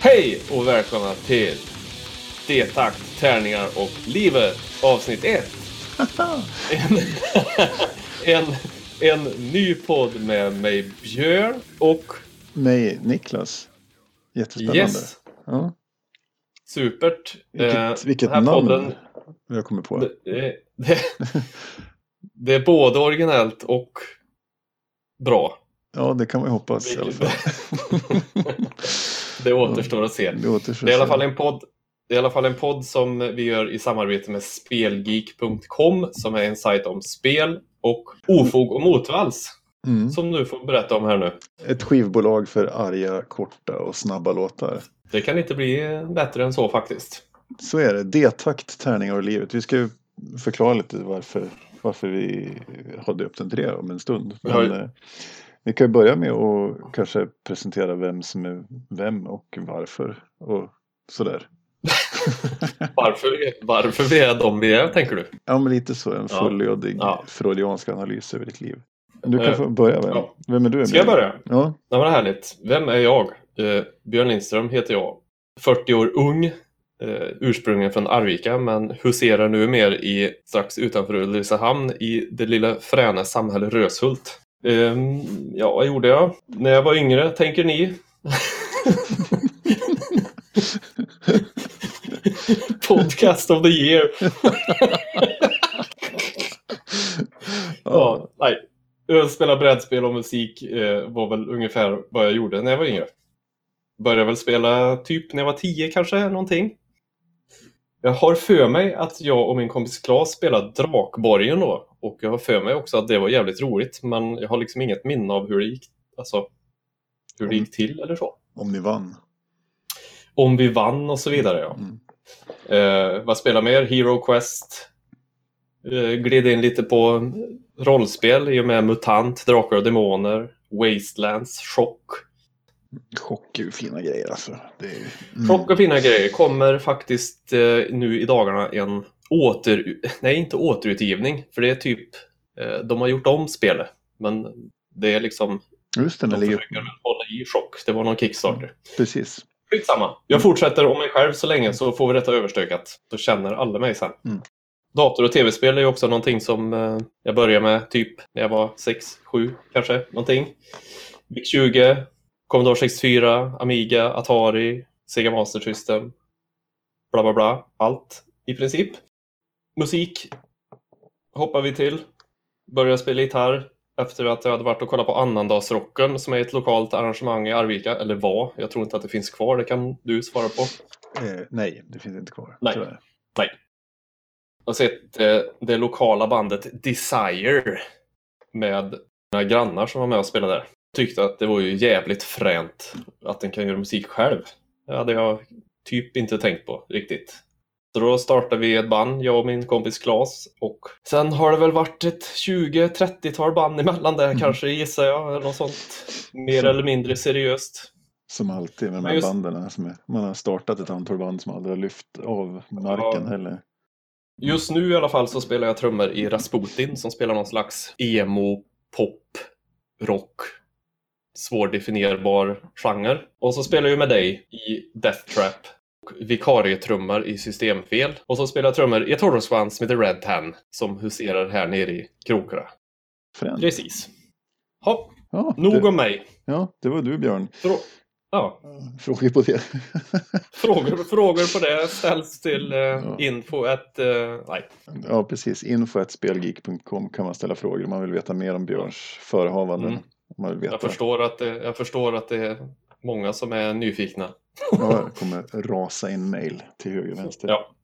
Hej och välkomna till D-takt, tärningar och livet avsnitt 1. En, en, en ny podd med mig Björn och Mig, Niklas. Jättespännande. Yes, Ja. supert. Vilket, Eh, vilket namn podden- vi har kommit på. Det, det, det, är både originellt och bra. Ja, det kan man ju hoppas i alla fall. Det återstår att se. Det återstår Det är i alla fall en podd det är i alla fall en podd som vi gör i samarbete med Spelgeek.com som är en sajt om spel och ofog och motvalls Mm. som du får berätta om här nu. Ett skivbolag för arga, korta och snabba låtar. Det kan inte bli bättre än så faktiskt. Så är det. D-takt, tärningar och livet. Vi ska ju förklara lite varför, varför vi har döpt den till det om en stund. Men, eh, vi kan börja med att kanske presentera vem som är vem och varför. Och sådär. Varför, varför vi är de vi är, tänker du? Ja, men lite så. En fullödig Ja. freudiansk analys över ditt liv. Du kan Eh, få börja. Vem, ja. vem är du? Ska jag börja? Ja. Ja, men härligt. Vem är jag? Eh, Björn Lindström heter jag. 40 år ung. Eh, ursprungligen från Arvika men huserar nu mer i strax utanför Ulricehamn i det lilla fräna samhället Röshult. Ehm, ja, vad gjorde jag? När jag var yngre, tänker ni? Podcast of the year. Ja, nej. Spela brädspel och musik eh, var väl ungefär vad jag gjorde när jag var yngre. Började väl spela typ när jag var 10 kanske, någonting. Jag har för mig att jag och min kompis Claes spelade Drakborgen då. Och jag har för mig också att det var jävligt roligt. Men jag har liksom inget minne av hur det gick, alltså, hur det gick till eller så. Om ni vann. Om vi vann och så vidare ja. Mm. Eh, vad spelar mer? Hero Quest. Eh, gled in lite på rollspel i och med MUTANT, Drakar och Demoner, Wastelands, Chock. Chock är ju fina grejer alltså. Det är, ju- Chock och fina grejer. Kommer faktiskt eh, nu i dagarna en åter... Nej, inte återutgivning. För det är typ... Eh, de har gjort om spelet. Men det är liksom... Just det, De ligger... försöker hålla i Chock. Det var någon Kickstarter. Precis. Skitsamma. Jag fortsätter om mig själv så länge så får vi detta överstökat. Så känner alla mig sen. Mm. Dator och tv-spel är ju också någonting som eh, jag började med typ när jag var 6, 7 kanske. Någonting. VIC-20, Commodore 64, Amiga, Atari, Sega Master System. Bla bla bla. Allt i princip. Musik hoppar vi till. Började spela gitarr efter att jag hade varit och kollat på Annandagsrocken som är ett lokalt arrangemang i Arvika. Eller var. Jag tror inte att det finns kvar. Det kan du svara på. Eh, nej, det finns inte kvar. Nej. tyvärr. Jag har sett eh, det lokala bandet Desire med mina grannar som var med och spelade där. Tyckte att det var ju jävligt fränt att den kan göra musik själv. Det hade jag typ inte tänkt på riktigt. Så då startade vi ett band, jag och min kompis Claes. Och sen har det väl varit ett 20-30-tal band emellan där Mm. kanske gissar jag. Eller något sånt. Mer Så. eller mindre seriöst. Som alltid med de här just- banden. Som är, man har startat ett antal band som aldrig har lyft av marken Ja. heller. Just nu i alla fall så spelar jag trummor i Rasputin som spelar någon slags emo, pop, rock, svårdefinierbar genre. Och så spelar jag med dig i Death Trap och vikarietrummor i Systemfel. Och så spelar trummor i ett hårdrocksband som heter Red Tan som huserar här nere i krokarna. Precis. Hopp, Ja, nog det, om mig. ja, det var du Björn. Frå ja, Frågor på det? frågor, frågor på det ställs till eh, Ja. info att, eh, nej, ja, precis. Info.spelgeek.com kan man ställa frågor om man vill veta mer om Björns förehavanden. Mm. Om man vill veta. jag förstår, att det, jag förstår att det är många som är nyfikna. Ja, det kommer rasa in mail till höger och vänster. Ja.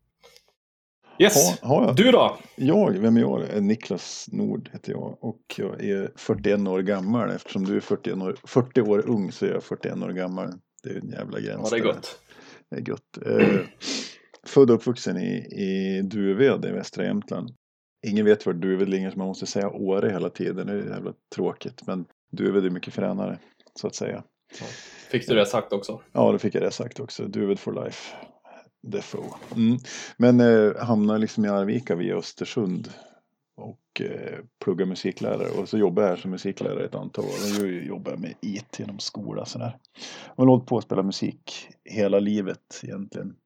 Yes, Ha, jag? du då? Jag, vem är jag? Eh, Niklas Nord heter jag och jag är 41 år gammal. Eftersom du är 41 år, 40 år ung så är jag 41 år gammal. Det är en jävla gräns. Ja, det är gott. Det är gott. Eh, född och uppvuxen i, i Duved i västra Jämtland. Ingen vet var Duved ligger så man måste säga Åre hela tiden. Det är jävla tråkigt. Men Duved är mycket fränare så att säga. Fick du det sagt också? Ja, då fick jag det sagt också. Duved for life. Defoe. Mm. Men eh, hamnar liksom i Arvika via Östersund och eh, pluggar musiklärare och så jobbar jag här som musiklärare ett antal år. Och jag jobbar med IT inom skola sådär. Jag har hållit på att spela musik hela livet egentligen.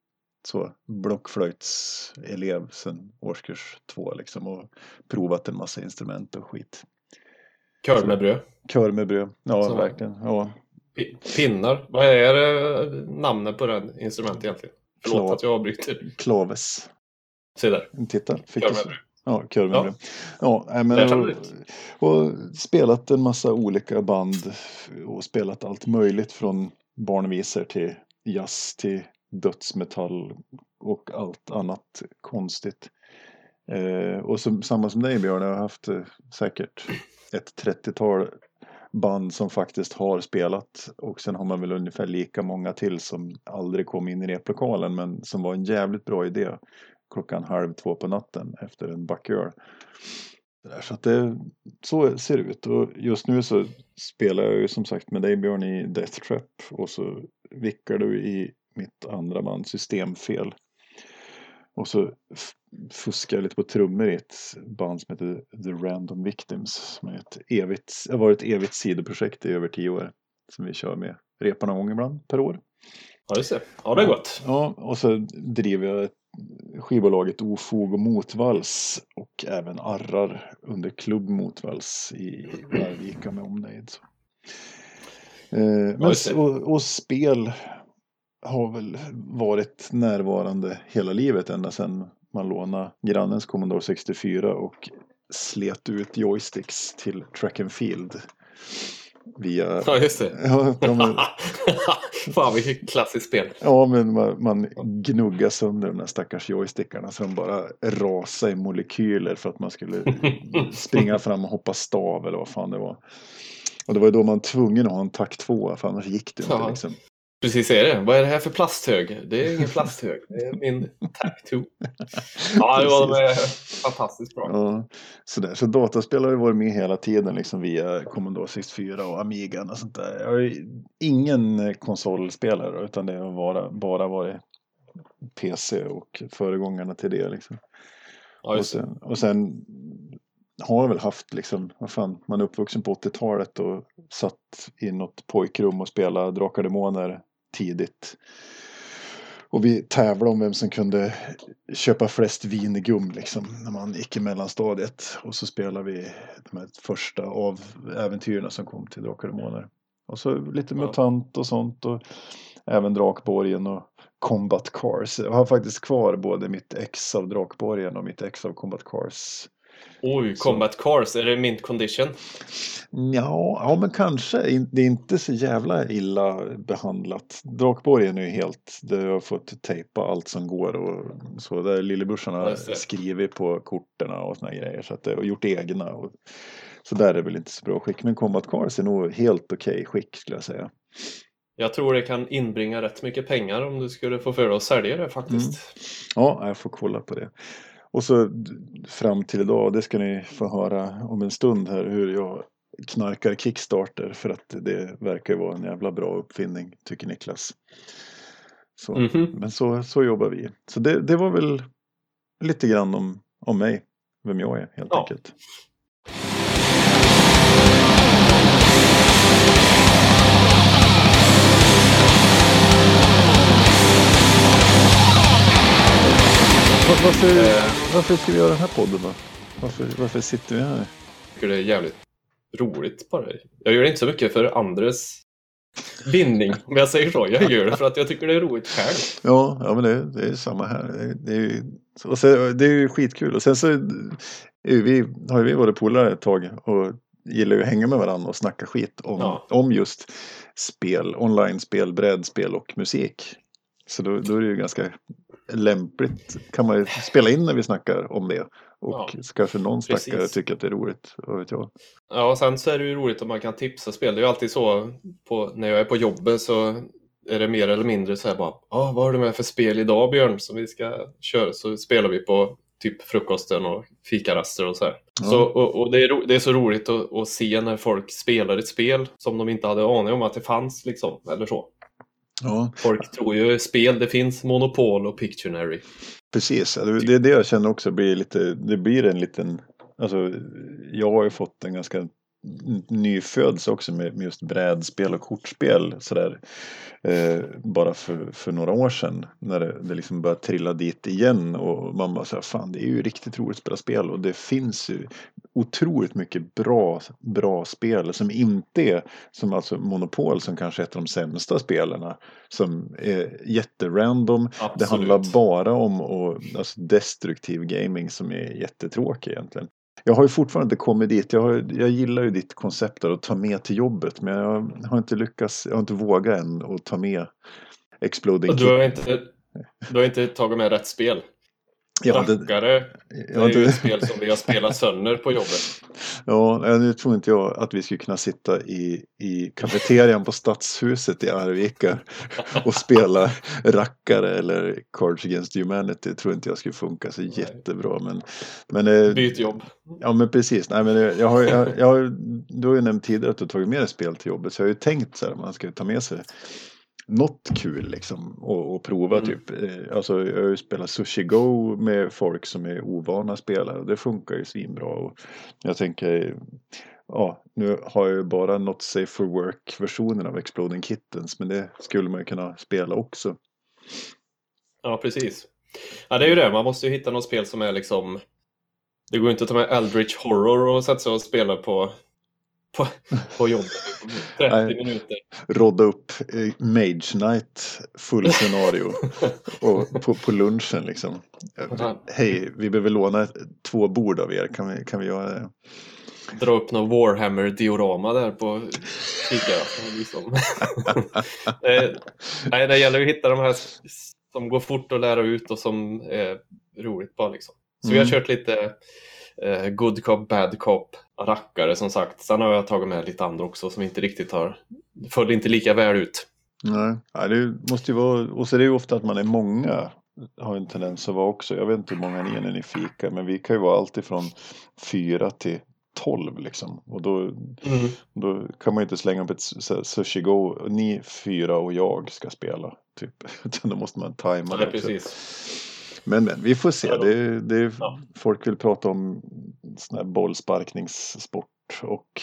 Så blockflöjtselev sedan årskurs två liksom och provat en massa instrument och skit. Kör med bröd. Kör med bröd, ja Så- verkligen. Ja. Pi- Pinnar. Vad är namnet på den instrumentet egentligen? Förlåt Klav. att jag avbryter. Klaves. Se där. Titta, fick. Ja, med Ja. Ja, men och, och spelat en massa olika band och spelat allt möjligt från barnvisor till jazz till dödsmetall och allt annat konstigt. Eh, och som, samma som dig Björn, jag har haft eh, säkert ett 30-tal band som faktiskt har spelat och sen har man väl ungefär lika många till som aldrig kom in i replokalen men som var en jävligt bra idé klockan halv två på natten efter en backöl. Så att det, så ser det ut och just nu så spelar jag ju som sagt med dig Björn i Death Trap och så vickar du i mitt andra band Systemfel. Och så fuskar jag lite på trummor i ett band som heter The Random Victims. Som är ett evigt, har varit ett evigt sidoprojekt i över tio år. Som vi kör med repar någon gång ibland per år. Ja, just det. Ja, det är gott. Ja, och så driver jag skivbolaget Ofog och Motvalls och även Arrar under Klubb Motvalls i Arvika med omnejd. Eh, men, och, och spel har väl varit närvarande hela livet ända sedan man lånade grannens Commodore 64 och slet ut joysticks till track and field. Via... Ja, just det. Ja, men, Fan, vilket klassiskt spel. Ja, men man, man gnuggar sönder de där stackars joystickarna så de bara rasar i molekyler för att man skulle springa fram och hoppa stav eller vad fan det var. Och det var ju då man var tvungen att ha en takt två för annars gick det inte Ja. liksom. Precis är det. Vad är det här för plasthög? Det är ingen plasthög. Det är min Tac-2. Ja, det var fantastiskt bra. Ja, sådär. Så dataspel har ju varit med hela tiden liksom via Commodore 64 och Amigan och sånt där. Jag är ingen konsolspelare utan det har bara, bara varit PC och föregångarna till det liksom. Ja, Och sen, och sen har jag väl haft liksom, vad fan, man är uppvuxen på 80-talet och satt i något pojkrum och spelade Drakar Demoner tidigt. Och vi tävlade om vem som kunde köpa flest vingum liksom när man gick i mellanstadiet. Och så spelade vi de här första av äventyren som kom till Drakar och Demoner. Och så lite Ja. MUTANT och sånt och även Drakborgen och Combat Cars. Jag har faktiskt kvar både mitt ex av Drakborgen och mitt ex av Combat Cars. Oj, Så. Combat Cars. Är det mint condition? Ja, ja men kanske. Det är inte så jävla illa behandlat. Drakborgen är ju helt, har jag fått tejpa allt som går och så. Där lillebrorsan har skrivit på korten och såna grejer. Så att det, och gjort egna. Och, så där är det väl inte så bra skick. Men Combat Cars är nog helt okej skick skulle jag säga. Jag tror det kan inbringa rätt mycket pengar om du skulle få för dig att sälja det faktiskt. Ja, jag får kolla på det. Och så fram till idag, det ska ni få höra om en stund här, hur jag knarkar Kickstarter för att det verkar vara en jävla bra uppfinning, tycker Niklas. Så, Mhm. Men så, så jobbar vi. Så det, det var väl lite grann om, om mig, vem jag är helt Ja. enkelt. Va- Varför, Eh. varför ska vi göra den här podden då? Varför, varför sitter vi här? Jag tycker det är jävligt roligt bara. Jag gör det inte så mycket för andres vinning, om jag säger så. Jag gör det för att jag tycker det är roligt själv. Ja, ja men det, det är samma här. Det, det, är ju, och sen, det är ju skitkul. Och sen så vi, har ju vi varit polare ett tag och gillar ju att hänga med varandra och snacka skit om, Ja. om just spel, online-spel, brädspel och musik. Så då, då är det ju ganska lämpligt, kan man ju spela in när vi snackar om det. Och Ja, så kanske någon stackare precis. tycker att det är roligt, vad vet jag. Ja, och sen så är det ju roligt om man kan tipsa spel. Det är ju alltid så på, när jag är på jobbet så är det mer eller mindre så här bara, ah, vad har du med för spel idag Björn som vi ska köra? Så spelar vi på typ frukosten och fikaraster och så här. Ja. Så, och, och det, är ro, det är så roligt att, att se när folk spelar ett spel som de inte hade aning om att det fanns liksom, eller så. Ja, Folk tror ju spel, det finns Monopol och Pictionary. precis. Det är det jag känner också, blir lite, det blir en liten Alltså, jag har ju fått en ganska nyföds också med, med just brädspel och kortspel sådär. Eh, bara för, för några år sedan när det, det liksom började trilla dit igen och man bara säger fan det är ju riktigt roligt att spela spel och det finns ju otroligt mycket bra, bra spel som inte är som alltså Monopol som kanske är ett av de sämsta spelarna som är jätterandom. Absolut. Det handlar bara om och, alltså destruktiv gaming som är jättetråkig egentligen. Jag har ju fortfarande inte kommit dit. Jag, har, jag gillar ju ditt koncept där att ta med till jobbet men jag har inte lyckats, jag har inte vågat än att ta med Exploding Du har, inte, du har inte tagit med rätt spel. Ja, det, Rackare, det ja, är ju det, ett spel som vi har spelat sönder på jobbet. ja, nu tror inte jag att vi skulle kunna sitta i, i kafeterian på Stadshuset i Arvika och spela rackare eller Cards Against Humanity. tror inte jag skulle funka så jättebra. Men, men, eh, Byt jobb. Ja men precis. Nej, men jag har, jag, jag har, du har ju nämnt tidigare att du har tagit med dig spel till jobbet. Så jag har ju tänkt så här, man ska ta med sig något kul liksom och, och prova Mm. typ. Eh, Alltså jag har ju spelat Sushi Go med folk som är ovana spelare och det funkar ju svinbra. Och jag tänker, ja nu har jag ju bara Not Safe for Work versionen av Exploding Kittens men det skulle man ju kunna spela också. Ja, precis. Ja, det är ju det. Man måste ju hitta något spel som är liksom... Det går ju inte att ta med Eldritch Horror och sätta sig och spela på, på, på jobbet. 30 Nej. minuter. Rodda upp eh, Mage Knight full scenario och på, på lunchen liksom. Hej, vi behöver låna två bord av er, kan vi, kan vi göra det? Dra upp någon Warhammer-diorama där på fika. Liksom. Eh, Nej, det gäller att hitta de här som går fort att lära ut och som är roligt bara liksom. Så vi har Mm. kört lite eh, Good Cop, Bad Cop, rackare som sagt. Sen har jag tagit med lite andra också som inte riktigt har, föll inte lika väl ut. Nej, ja, det måste ju vara, och så är det ju ofta att man är många har en tendens att vara också. Jag vet inte hur många ni är när ni fikar, men vi kan ju vara alltid från fyra till tolv liksom. Och då, Mm. då kan man ju inte slänga upp ett sushi go, ni fyra och jag ska spela. Typ. Utan då måste man tajma det Ja, också. precis. Men, men vi får se. Ja, Det, det, Ja. Folk vill prata om sån här bollsparkningssport och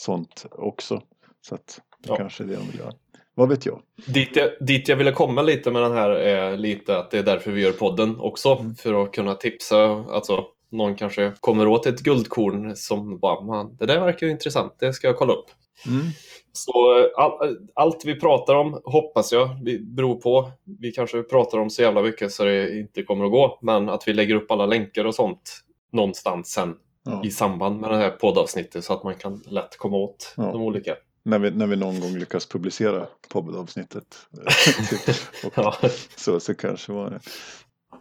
sånt också. Så att det Ja. kanske är det de vill göra. Vad vet jag? Dit jag, dit jag ville komma lite med den här är lite att det är därför vi gör podden också. Mm. För att kunna tipsa. Alltså, någon kanske kommer åt ett guldkorn som bara, man, det där verkar intressant, det ska jag kolla upp. Mm. Så eh, all, allt vi pratar om hoppas jag, vi beror på. Vi kanske pratar om så jävla mycket så det inte kommer att gå. Men att vi lägger upp alla länkar och sånt någonstans sen Ja. i samband med det här poddavsnittet så att man kan lätt komma åt Ja. de olika. När, vi, när vi någon gång lyckas publicera poddavsnittet. Så, så kanske var det.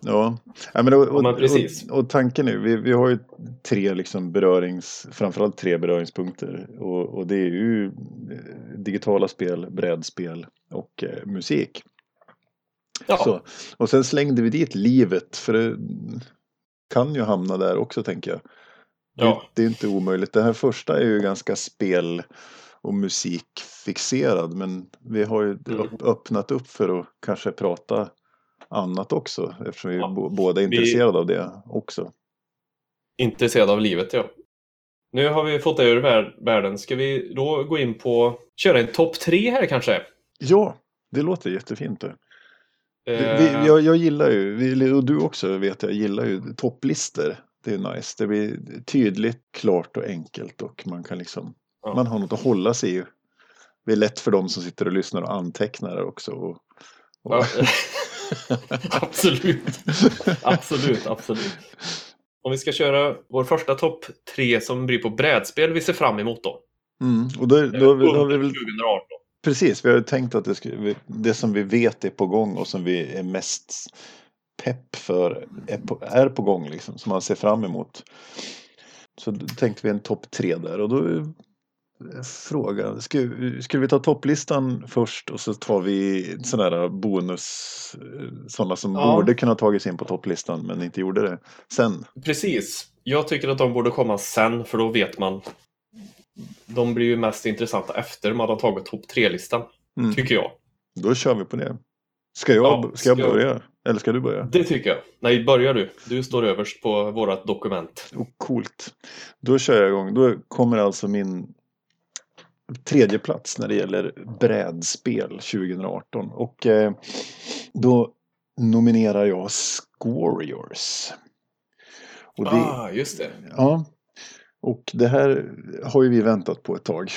Ja, ja men, och, Ja, och, precis. och, och tanken är, vi, vi har ju tre liksom berörings, framförallt tre beröringspunkter. Och, och det är ju eh, digitala spel, brädspel och eh, musik. ja. Så, och sen slängde vi dit livet, för det kan ju hamna där också tänker jag. Det, Ja. det är inte omöjligt. Det här första är ju ganska spel och musikfixerad, men vi har ju Mm. öppnat upp för att kanske prata annat också, eftersom vi Ja. båda är Vi- intresserade av det också. intresserad av livet, ja. Nu har vi fått det ur vär- världen. Ska vi då gå in på, köra en topp tre här kanske? Ja, det låter jättefint. Det. Eh, Vi, jag, jag gillar ju, vi- och du också vet jag, gillar ju topplistor. Det är nice. Det blir tydligt, klart och enkelt och man kan liksom, Ja. man har något att hålla sig i. Det är lätt för de som sitter och lyssnar och antecknar också. Och, och, Ja. absolut. absolut, absolut. Om vi ska köra vår första topp tre som blir på brädspel vi ser fram emot då. mm, och då, då, då, har vi väl 2018. Precis, vi har ju tänkt att det, ska, det som vi vet är på gång och som vi är mest pepp för är på, är på gång liksom, som man ser fram emot. Så då tänkte vi en topp tre där och då är frågan, ska, skulle vi ta topplistan först och så tar vi sådana bonus, sådana som Ja. borde kunna tagits in på topplistan men inte gjorde det sen. Precis. Jag tycker att de borde komma sen för då vet man. De blir ju mest intressanta efter man har tagit topp tre-listan. Mm. Tycker jag. Då kör vi på det. Ska jag, Ja, ska jag ska jag- börja? Eller ska du börja? Det tycker jag. Nej, börjar du. Du står överst på vårat dokument. Oh, coolt. Då kör jag igång. Då kommer alltså min tredje plats när det gäller brädspel 2018. Och eh, då nominerar jag. Och det, ah, just det. Ja, och det här har ju vi väntat på ett tag,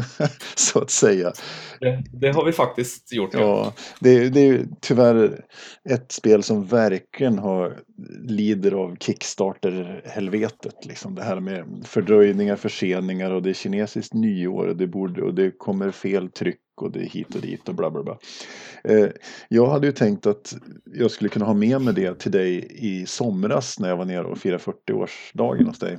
så att säga. Det, det har vi faktiskt gjort. Ja, ja det, det, är tyvärr ett spel som verkligen har lider av Kickstarter-helvetet. Liksom. Det här med fördröjningar, förseningar och det är kinesiskt nyår och det, borde, och det kommer fel tryck och det är hit och dit och bla bla bla. Eh, jag hade ju tänkt att jag skulle kunna ha med mig det till dig i somras när jag var nere och firade 40-årsdagen hos dig.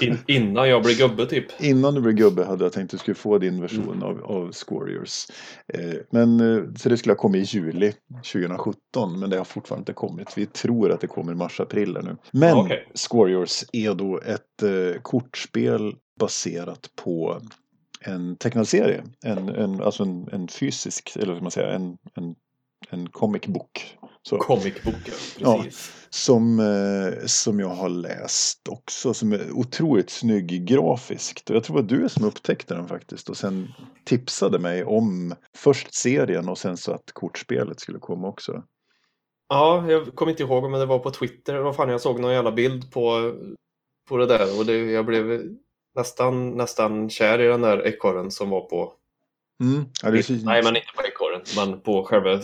In, innan jag blev gubbe typ? Innan du blev gubbe hade jag tänkt att du skulle få din version mm. av, av Squariors. Eh, men, eh, så det skulle ha kommit i juli 2017 men det har fortfarande inte kommit. Vi tror att det kommer i mars-april nu. Men okay. Squariors är då ett eh, kortspel baserat på en tecknad serie. En, en, alltså en, en fysisk, eller vad ska man säga, en, en, en comic book. Så. Comic book, precis. Ja, som, eh, som jag har läst också, som är otroligt snygg grafiskt. Och jag tror att du är som upptäckte den faktiskt och sen tipsade mig om först serien och sen så att kortspelet skulle komma också. Ja, jag kommer inte ihåg om det var på Twitter. Vad fan, jag såg någon jävla bild på, på det där och det, jag blev nästan, nästan kär i den där ekorren som var på... Mm. Ja. Nej, men inte på ekorren, men på själva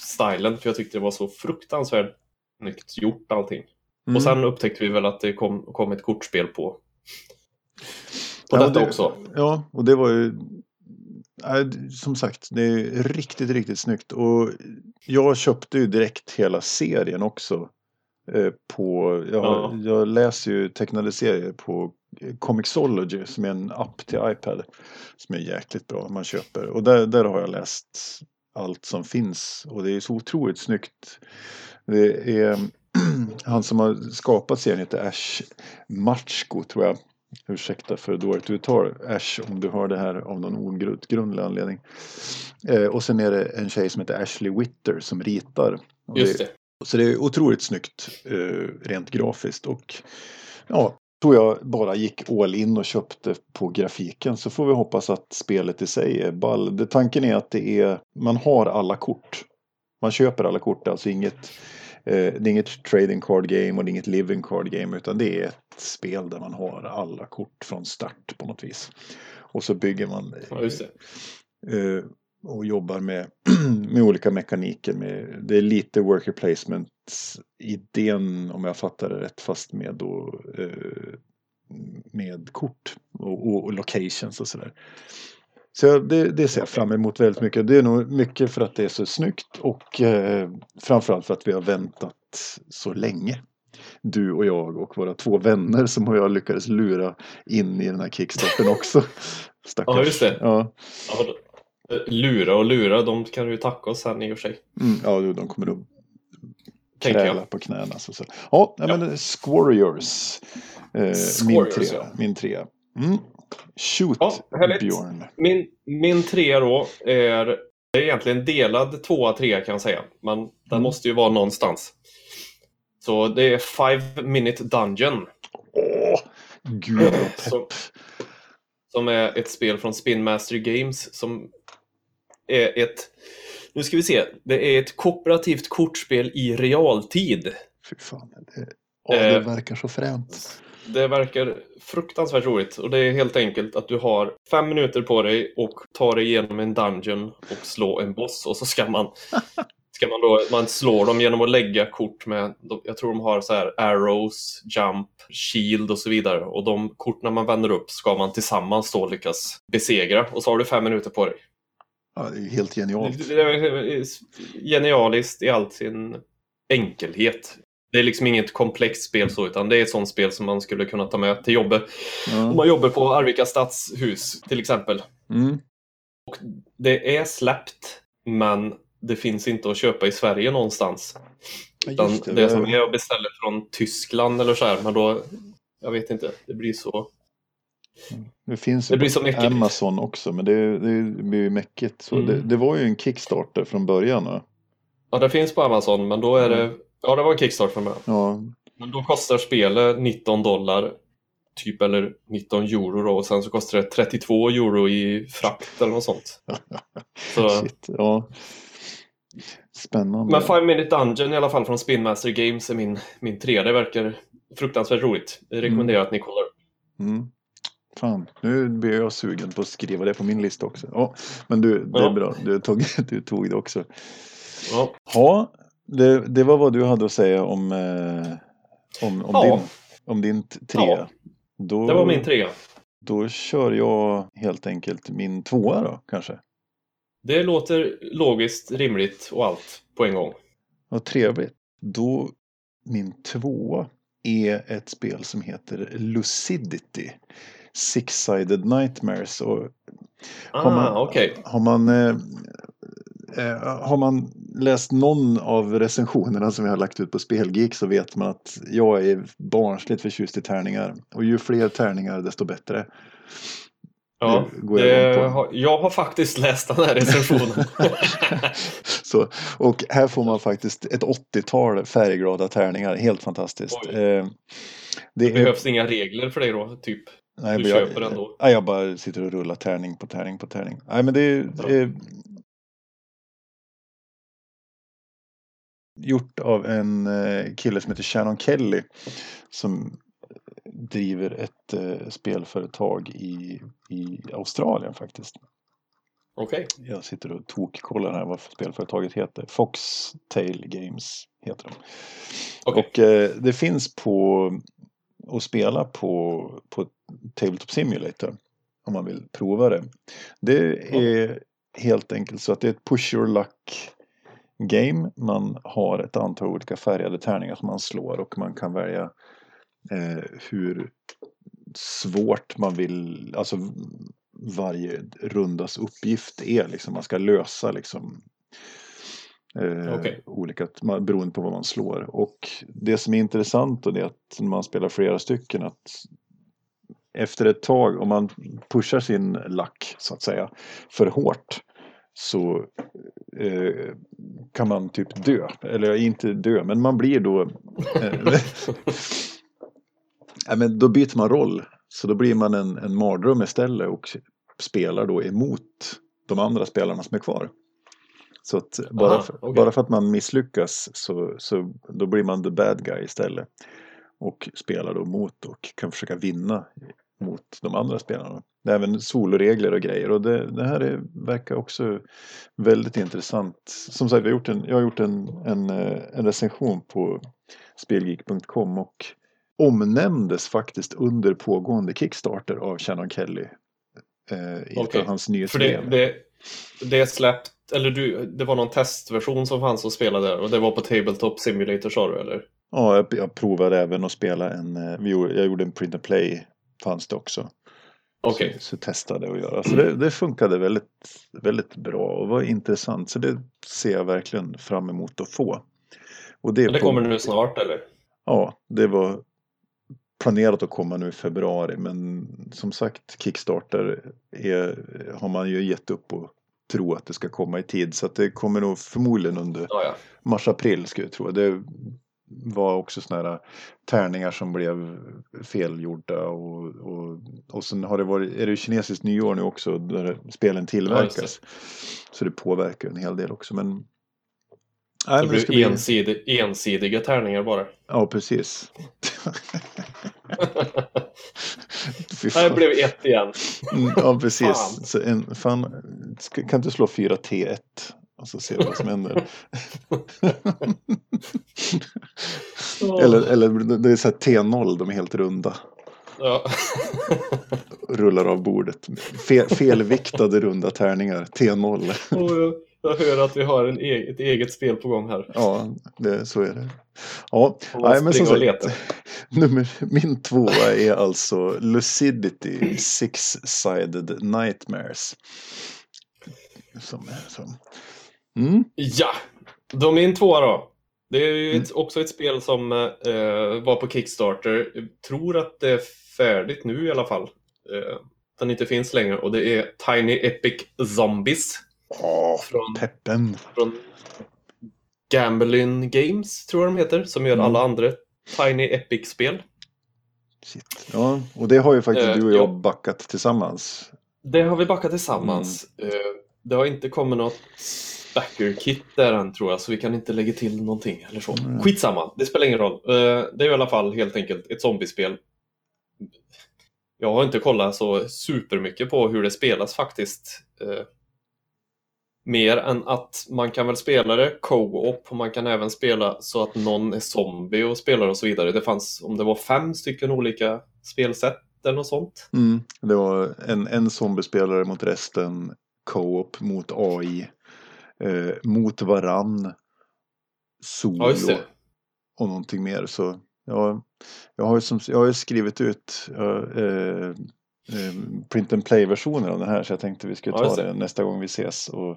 stilen. För jag tyckte det var så fruktansvärt snyggt gjort allting. Mm. Och sen upptäckte vi väl att det kom, kom ett kortspel på, på ja, detta det, också. Ja, och det var ju som sagt, det är riktigt, riktigt snyggt. Och jag köpte ju direkt hela serien också. Eh, på, jag, ja. jag läser ju tecknade serier på Comixology som är en app till iPad. Som är jäkligt bra man köper. Och där, där har jag läst allt som finns. Och det är så otroligt snyggt. Det är han som har skapat serien heter Ash Matchko tror jag. Ursäkta för dåligt uttal. Ash om du hör det här av någon outgrundlig anledning. Eh, och sen är det en tjej som heter Ashley Witter som ritar. Just det. Så det är otroligt snyggt eh, rent grafiskt. Och ja, tror jag bara gick all in och köpte på grafiken så får vi hoppas att spelet i sig är ball. Det, tanken är att det är, man har alla kort. Man köper alla kort, alltså inget eh, det är inget trading card game och det är inget living card game utan det är ett spel där man har alla kort från start på något vis. Och så bygger man ja, eh, och jobbar med, med olika mekaniker. Med, det är lite worker placement idén om jag fattar det rätt fast med då eh, med kort och, och, och locations och sådär. Så det, det ser jag fram emot väldigt mycket. Det är nog mycket för att det är så snyggt och eh, framförallt för att vi har väntat så länge. Du och jag och våra två vänner som jag lyckades lura in i den här kickstarten också. Stackars. Ja, just det. Ja. Lura och lura, de kan ju tacka oss sen i och för sig. Mm, ja, de kommer att kräla på knäna. Så, så. Ja, ja. men Squariors. Eh, min trea. Ja. Min trea. Mm. Shoot, ja, Björn. Min, min trea då är, är egentligen delad tvåa, trea kan jag säga. Men den mm. måste ju vara någonstans. Så det är Five Minute Dungeon. Åh, gud vad pepp. Som, som är ett spel från Spin Master Games som är ett... Nu ska vi se. Det är ett kooperativt kortspel i realtid. Fy fan. Det, åh, det eh, verkar så fränt. Det verkar fruktansvärt roligt och det är helt enkelt att du har fem minuter på dig och ta dig igenom en dungeon och slå en boss och så ska man ska man då, man slår dem genom att lägga kort med, jag tror de har så här arrows, jump, shield och så vidare. Och de korten man vänder upp ska man tillsammans då lyckas besegra. Och så har du fem minuter på dig. Ja, det är helt genialt. Genialiskt i all sin enkelhet. Det är liksom inget komplext spel så, utan det är ett sånt spel som man skulle kunna ta med till jobbet. Ja. Om man jobbar på Arvika stadshus till exempel. Mm. Och det är släppt, men det finns inte att köpa i Sverige någonstans. Utan det, det som är att beställa från Tyskland eller så här, men då, jag vet inte, det blir så det finns det blir så mycket. Amazon också men det, det blir ju mäckigt. Så mm. det, det, var ju en Kickstarter från början. Va? Ja, det finns på Amazon, men då är det... Ja, det var en Kickstarter med. Ja, Men då kostar spelet 19 dollar, typ, eller 19 euro då, och sen så kostar det 32 euro i frakt eller något sånt. Så, shit. Ja. Spännande. men Five Minute Dungeon i alla fall från Spin Master Games är min, min tre. Det verkar fruktansvärt roligt. Jag rekommenderar att ni kollar. Mm. Fan, nu blir jag sugen på att skriva det på min lista också. Ja, men du, det är Ja. bra. Du tog, du tog det också. Ja. Ja, det, det var vad du hade att säga om, eh, om, om, Ja. din, om din trea. Då, Det var min trea. Då kör jag helt enkelt min tvåa då kanske. Det låter logiskt, rimligt och allt på en gång. Vad trevligt. Då min tvåa är ett spel som heter Lucidity. Six-sided nightmares. Och Har man- Ah, okej. har man, eh, eh, har man läst någon av recensionerna som jag har lagt ut på Spelgeek så vet man att jag är barnsligt förtjust i tärningar. Och ju fler tärningar desto bättre. Ja, Det jag det har, jag har faktiskt läst den här recensionen. Så, och här får man faktiskt ett 80-tal färgglada tärningar. Helt fantastiskt. Eh, det Det behövs inga regler för dig då, typ. Nej, du men jag, köper ändå. Nej, jag bara sitter och rullar tärning på tärning på tärning. Nej, men det är eh, gjort av en eh, kille som heter Shannon Kelly som driver ett eh, spelföretag i, i Australien faktiskt. Okej. Jag sitter och tokkollar här vad spelföretaget heter. Foxtail Games heter de. Okej. Och eh, det finns på att spela på, på Tabletop Simulator om man vill prova det. Det är helt enkelt så att det är ett push your luck game. Man har ett antal olika färgade tärningar som man slår och man kan välja eh, hur svårt man vill, alltså varje rundas uppgift är. Liksom. Man ska lösa liksom eh, Okej. olika, beroende på vad man slår. Och det som är intressant då det är att när man spelar flera stycken att efter ett tag, om man pushar sin lack så att säga för hårt så eh, kan man typ dö. Eller inte dö, men man blir då... Eh, ja, men då byter man roll. Så då blir man en, en mardröm istället och spelar då emot de andra spelarna som är kvar. Så att bara, Aha, okej. bara för att man misslyckas så, så då blir man the bad guy istället. Och spelar då mot och kan försöka vinna mot de andra spelarna. Det är även soloregler och grejer och det, det här är, verkar också väldigt intressant. Som sagt, jag har gjort en, jag har gjort en, en, eh, en recension på spelgeek.com och omnämndes faktiskt under pågående Kickstarter av Shannon Kelly. Eh, av hans För det, nyhetsbrev. det, det är släppt, eller du, det var någon testversion som fanns att spela där och det var på Tabletop Simulator sa du eller? Ja, jag, jag provade även att spela en, eh, vi gjorde, jag gjorde en print and play, fanns det också. Okej. Så, så testade att göra. Så det, det funkade väldigt, väldigt bra och var intressant. Så det ser jag verkligen fram emot att få. Och det, det på- kommer nu snart eller? Ja, det var planerat att komma nu i februari men som sagt Kickstarter är, har man ju gett upp och tro att det ska komma i tid så att det kommer nog förmodligen under Ja, ja. mars-april skulle jag tro. Det var också sådana här tärningar som blev felgjorda och, och, och sen har det varit, är det kinesiskt nyår nu också där spelen tillverkas. så det påverkar en hel del också men Nej, Det men blir ska bli- ensidig, ensidiga tärningar bara. Ja, precis. Nej, det blev ett igen. Mm, Ja, precis. Så en, fan, kan du slå 4 T1 och så ser du vad som händer. eller, eller det är så här T0, de är helt runda. Ja. Rullar av bordet. Fel, felviktade runda tärningar, T0. Och jag, hör att vi har en e ett eget spel på gång här. Ja, det, så är det. Ja, nej, men som sagt. Nummer, min tvåa är alltså Lucidity Six-Sided Nightmares. Som är som. Mm, Ja, då min tvåa då. Det är ju Mm. ett, också ett spel som eh, var på Kickstarter. Jag tror att det är färdigt nu i alla fall. Eh, den inte finns längre och det är Tiny Epic Zombies. åh, Från, peppen. från Gamblin Games, tror jag de heter, som gör Mm. alla andra Tiny Epic-spel. Ja, och det har ju faktiskt Eh, du och jag ja. backat tillsammans. Det har vi backat tillsammans. Eh, Det har inte kommit något backer-kit där än tror jag, så vi kan inte lägga till någonting eller så. Mm. Skitsamma, det spelar ingen roll. Eh, Det är i alla fall helt enkelt ett zombiespel. Jag har inte kollat så supermycket på hur det spelas faktiskt. Mer än att man kan väl spela det co-op och man kan även spela så att någon är zombie och spelar och så vidare. Det fanns, om det var fem stycken olika spelsätt eller något sånt. Mm. Det var en, en zombiespelare mot resten, co-op mot AI, eh, mot varann, solo Ja, och någonting mer. Så ja, jag, har som, jag har skrivit ut eh, print and play-versioner av den här så jag tänkte vi skulle ta det. nästa gång vi ses och,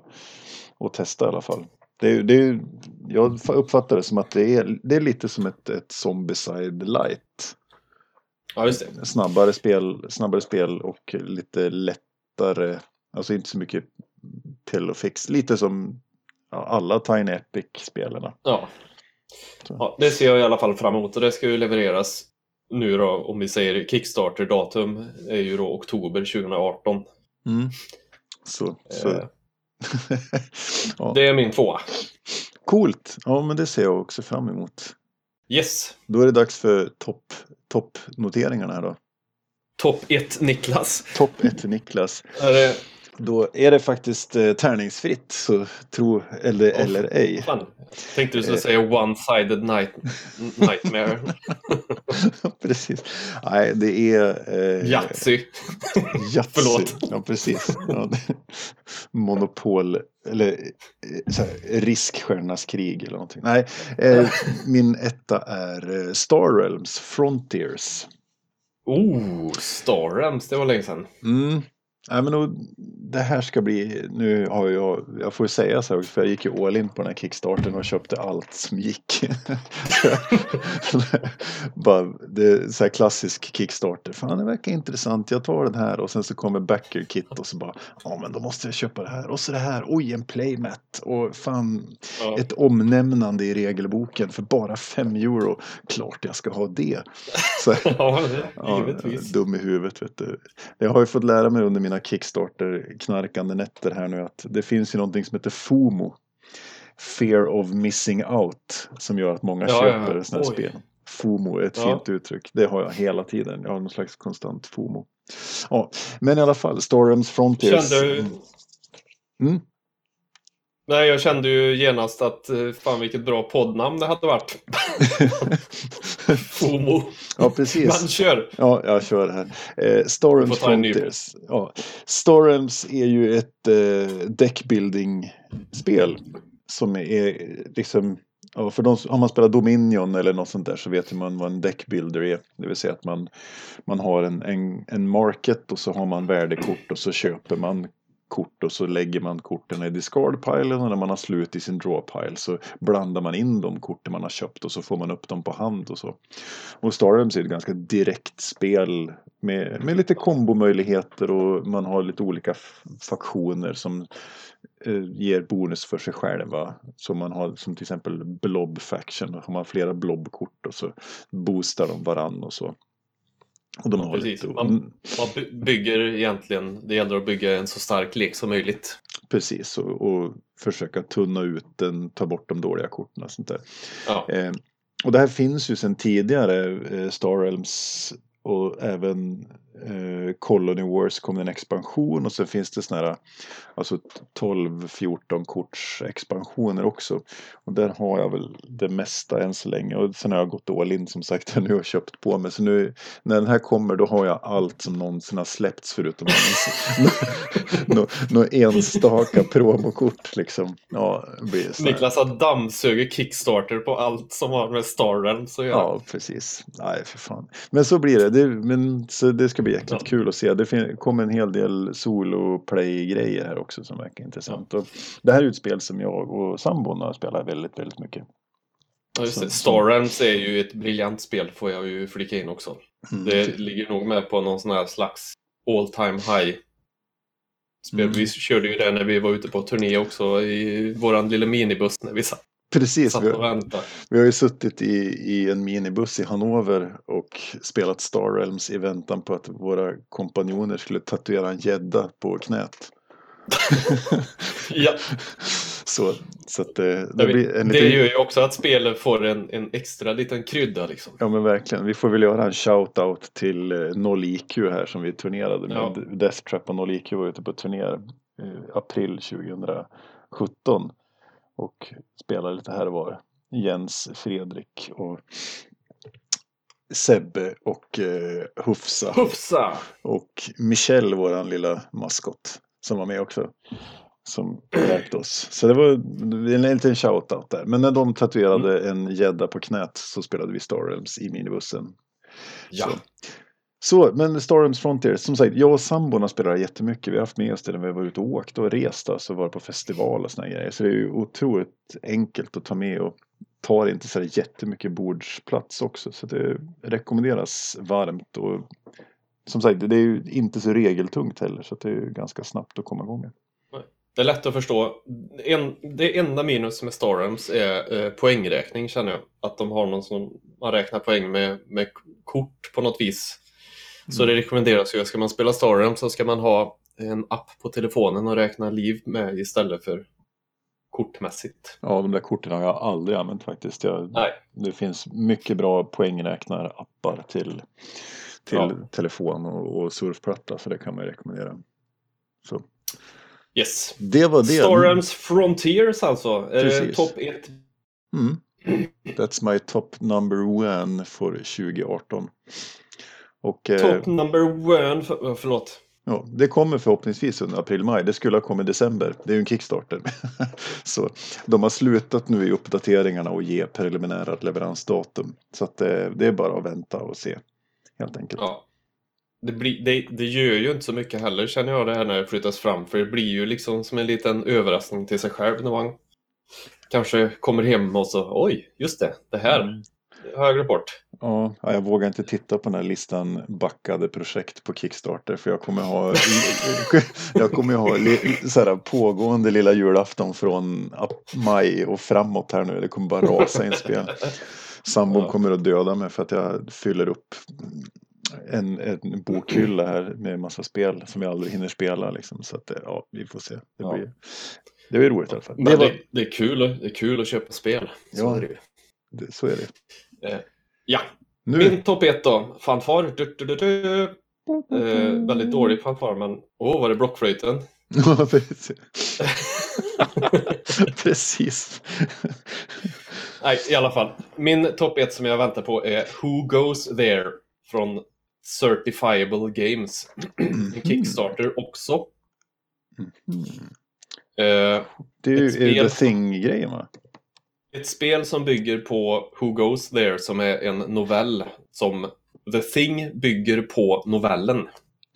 och testa i alla fall. Det är, det är, jag uppfattar det som att det är, det är lite som ett, ett Zombicide light. Ja, just det. snabbare spel, snabbare spel och lite lättare, alltså inte så mycket pill och fix. Lite som alla Tiny Epic-spelarna. Ja. Ja. Det ser jag i alla fall fram emot och det ska ju levereras nu då, om vi säger Kickstarter-datum är ju då oktober 2018. Mm. Så, så. Eh, ja, Det är min tvåa. Coolt! Ja, men det ser jag också fram emot. Yes. Då är det dags för topp toppnoteringarna här då. Topp 1 Niklas. Topp 1 Niklas. Är det, Då är det faktiskt eh, tärningsfritt, så tro eller, Åh, eller ej. fan. Tänkte du skulle säga one-sided night, nightmare. Precis. Nej, det är... Eh, Yatzy. Yatzy. Förlåt. Ja, precis. Ja, monopol, eller eh, så här, riskstjärnas krig eller någonting. Nej, eh, min etta är eh, Star Realms Frontiers. Oh, Star Realms, det var länge sedan. Mm. Nej, men då, det här ska bli, nu har jag, jag får säga så här, för jag gick ju all in på den här kickstarten och köpte allt som gick. Bara, det är så här klassisk kickstarter, fan det verkar intressant, jag tar den här och sen så kommer backer kit och så bara, ja men då måste jag köpa det här och så det här, oj en playmat och fan Ja. ett omnämnande i regelboken för bara 5 euro, klart jag ska ha det. Så, Ja, Ja, givetvis. dum i huvudet vet du. Jag har ju fått lära mig under mina Kickstarter-knarkande nätter här nu att det finns ju någonting som heter FOMO. Fear of missing out. Som gör att många Ja, köper ja. sådana här Oj. spel. FOMO är ett Ja. fint uttryck. Det har jag hela tiden. Jag har någon slags konstant FOMO. Ja, men i alla fall, Storms Frontiers. Kände, Mm. Nej, jag kände ju genast att eh, fan vilket bra poddnamn det hade varit. FOMO. ja, precis. Man kör. Ja, jag kör här. Eh, Storms. Frontiers. Ja. Storms är ju ett eh, deckbuilding-spel. Som är liksom, ja, för de, har man spelat Dominion eller något sånt där så vet man vad en deckbuilder är. Det vill säga att man, man har en, en, en market och så har man värdekort och så köper man kort och så lägger man korten i discardpilen och när man har slut i sin drawpile så blandar man in de korten man har köpt och så får man upp dem på hand och så. Och Stardoms är ett ganska direkt spel med, med lite kombomöjligheter och man har lite olika faktioner som eh, ger bonus för sig själva. Så man har som till exempel Blob Faction, då har man flera blobkort och så boostar de varann och så. Och de Ja, precis. lite, Man- mm, Man by- bygger egentligen, det gäller att bygga en så stark lek som möjligt. precis, och, och försöka tunna ut den, ta bort de dåliga korten och sånt där. Ja, Eh, och det här finns ju sedan tidigare, eh, Star Realms och även eh, Colony Wars kom det en expansion och sen finns det såna här alltså 12-14 korts expansioner också. Och där har jag väl det mesta än så länge och sen har jag gått all in som sagt nu och köpt på mig. Så nu när den här kommer då har jag allt som någonsin har släppts förutom några nå, enstaka promokort liksom. Ja, blir. Niklas har dammsugit Kickstarter på allt som har med Star Realms att göra. Ja, precis. Nej, för fan. Men så blir det. det men, så det ska bli jäkligt Ja. kul att se. Det kommer en hel del solo-play-grejer här också som verkar intressant. Och det här är ett spel som jag och sambon har spelat väldigt, väldigt mycket. Ja, just det. Star Realms är ju ett briljant spel får jag ju flika in också. Mm. Det ligger nog med på någon sån här slags all time high. Spel. Mm. Vi körde ju det när vi var ute på turné också i våran lilla minibuss när vi satt Precis. Vi, väntade. vi har ju suttit i, i en minibuss i Hannover och spelat Star Realms i väntan på att våra kompanjoner skulle tatuera en gädda på knät. Ja, Så, så att det, jag det vet, blir en det liten... gör ju också att spelet får en, en extra liten krydda liksom. Ja men verkligen. Vi får väl göra en shout-out till eh, Noll IQ här som vi turnerade med. Ja. Death Trap och Noll IQ var ute på turné i april 2017. Och spelade lite här och var. Jens, Fredrik och Sebbe och eh, Hufsa. Hufsa! Och Michelle, våran lilla maskot, som var med också. Som hjälpte oss. Så det var en liten shout-out där. Men när de tatuerade Mm. en gädda på knät så spelade vi Star Realms i minibussen. Ja, Så. Så, men Star Frontier, som sagt, jag och samborna spelar jättemycket. Vi har haft med oss det när vi var ute och åkt och rest, alltså varit på festival och såna grejer. Så det är ju otroligt enkelt att ta med och tar inte så jättemycket bordsplats också. Så det rekommenderas varmt och som sagt, det är ju inte så regeltungt heller så det är ju ganska snabbt att komma igång med. det är lätt att förstå. En, det enda minus med Storms är eh, poängräkning känner jag. Att de har någon som man räknar poäng med, med kort på något vis. Så det rekommenderas ju, ska man spela Starrems så ska man ha en app på telefonen och räkna liv med istället för kortmässigt. Ja, de där korten har jag aldrig använt faktiskt. Jag, Nej. Det finns mycket bra poängräknarappar till, till Ja. telefon och, och surfplatta så det kan man rekommendera. Så. Yes. Det var det. Starrems Frontiers alltså. Precis. topp 1? Mm. That's my top number one för 2018. Och eh, Top number one. För, oh, förlåt. ja, det kommer förhoppningsvis under april-maj. Det skulle ha kommit i december. Det är ju en Kickstarter. så de har slutat nu i uppdateringarna och ge preliminära leveransdatum. Så att eh, det är bara att vänta och se. Helt enkelt. Ja. Det, blir, det, det gör ju inte så mycket heller känner jag det här när det flyttas fram. För det blir ju liksom som en liten överraskning till sig själv när man kanske kommer hem och så oj, just det, det här Mm. Glömt bort. Ja, ja, jag vågar inte titta på den här listan backade projekt på Kickstarter för jag kommer ha, jag kommer ha så här, pågående lilla julafton från maj och framåt här nu. Det kommer bara rasa in spel. Sambon Ja. kommer att döda mig för att jag fyller upp en, en bokhylla här med massa spel som jag aldrig hinner spela. Liksom. Så att, ja, vi får se. Det Ja. blir, det blir roligt i alla fall. Det var, det, är kul, det är kul att köpa spel. Så Ja. är det det, så är det. Ja, Nu, min topp ett då. Fanfar. Du, du, du, du. Eh, väldigt dålig fanfar, men åh, oh, var det blockflöjten? Precis. Nej, i alla fall. Min topp ett som jag väntar på är Who Goes There från Certifiable Games. En Kickstarter också. Mm. Eh, Det är ju The Thing-grejen va? Ett spel som bygger på Who Goes There som är en novell som The Thing bygger på novellen.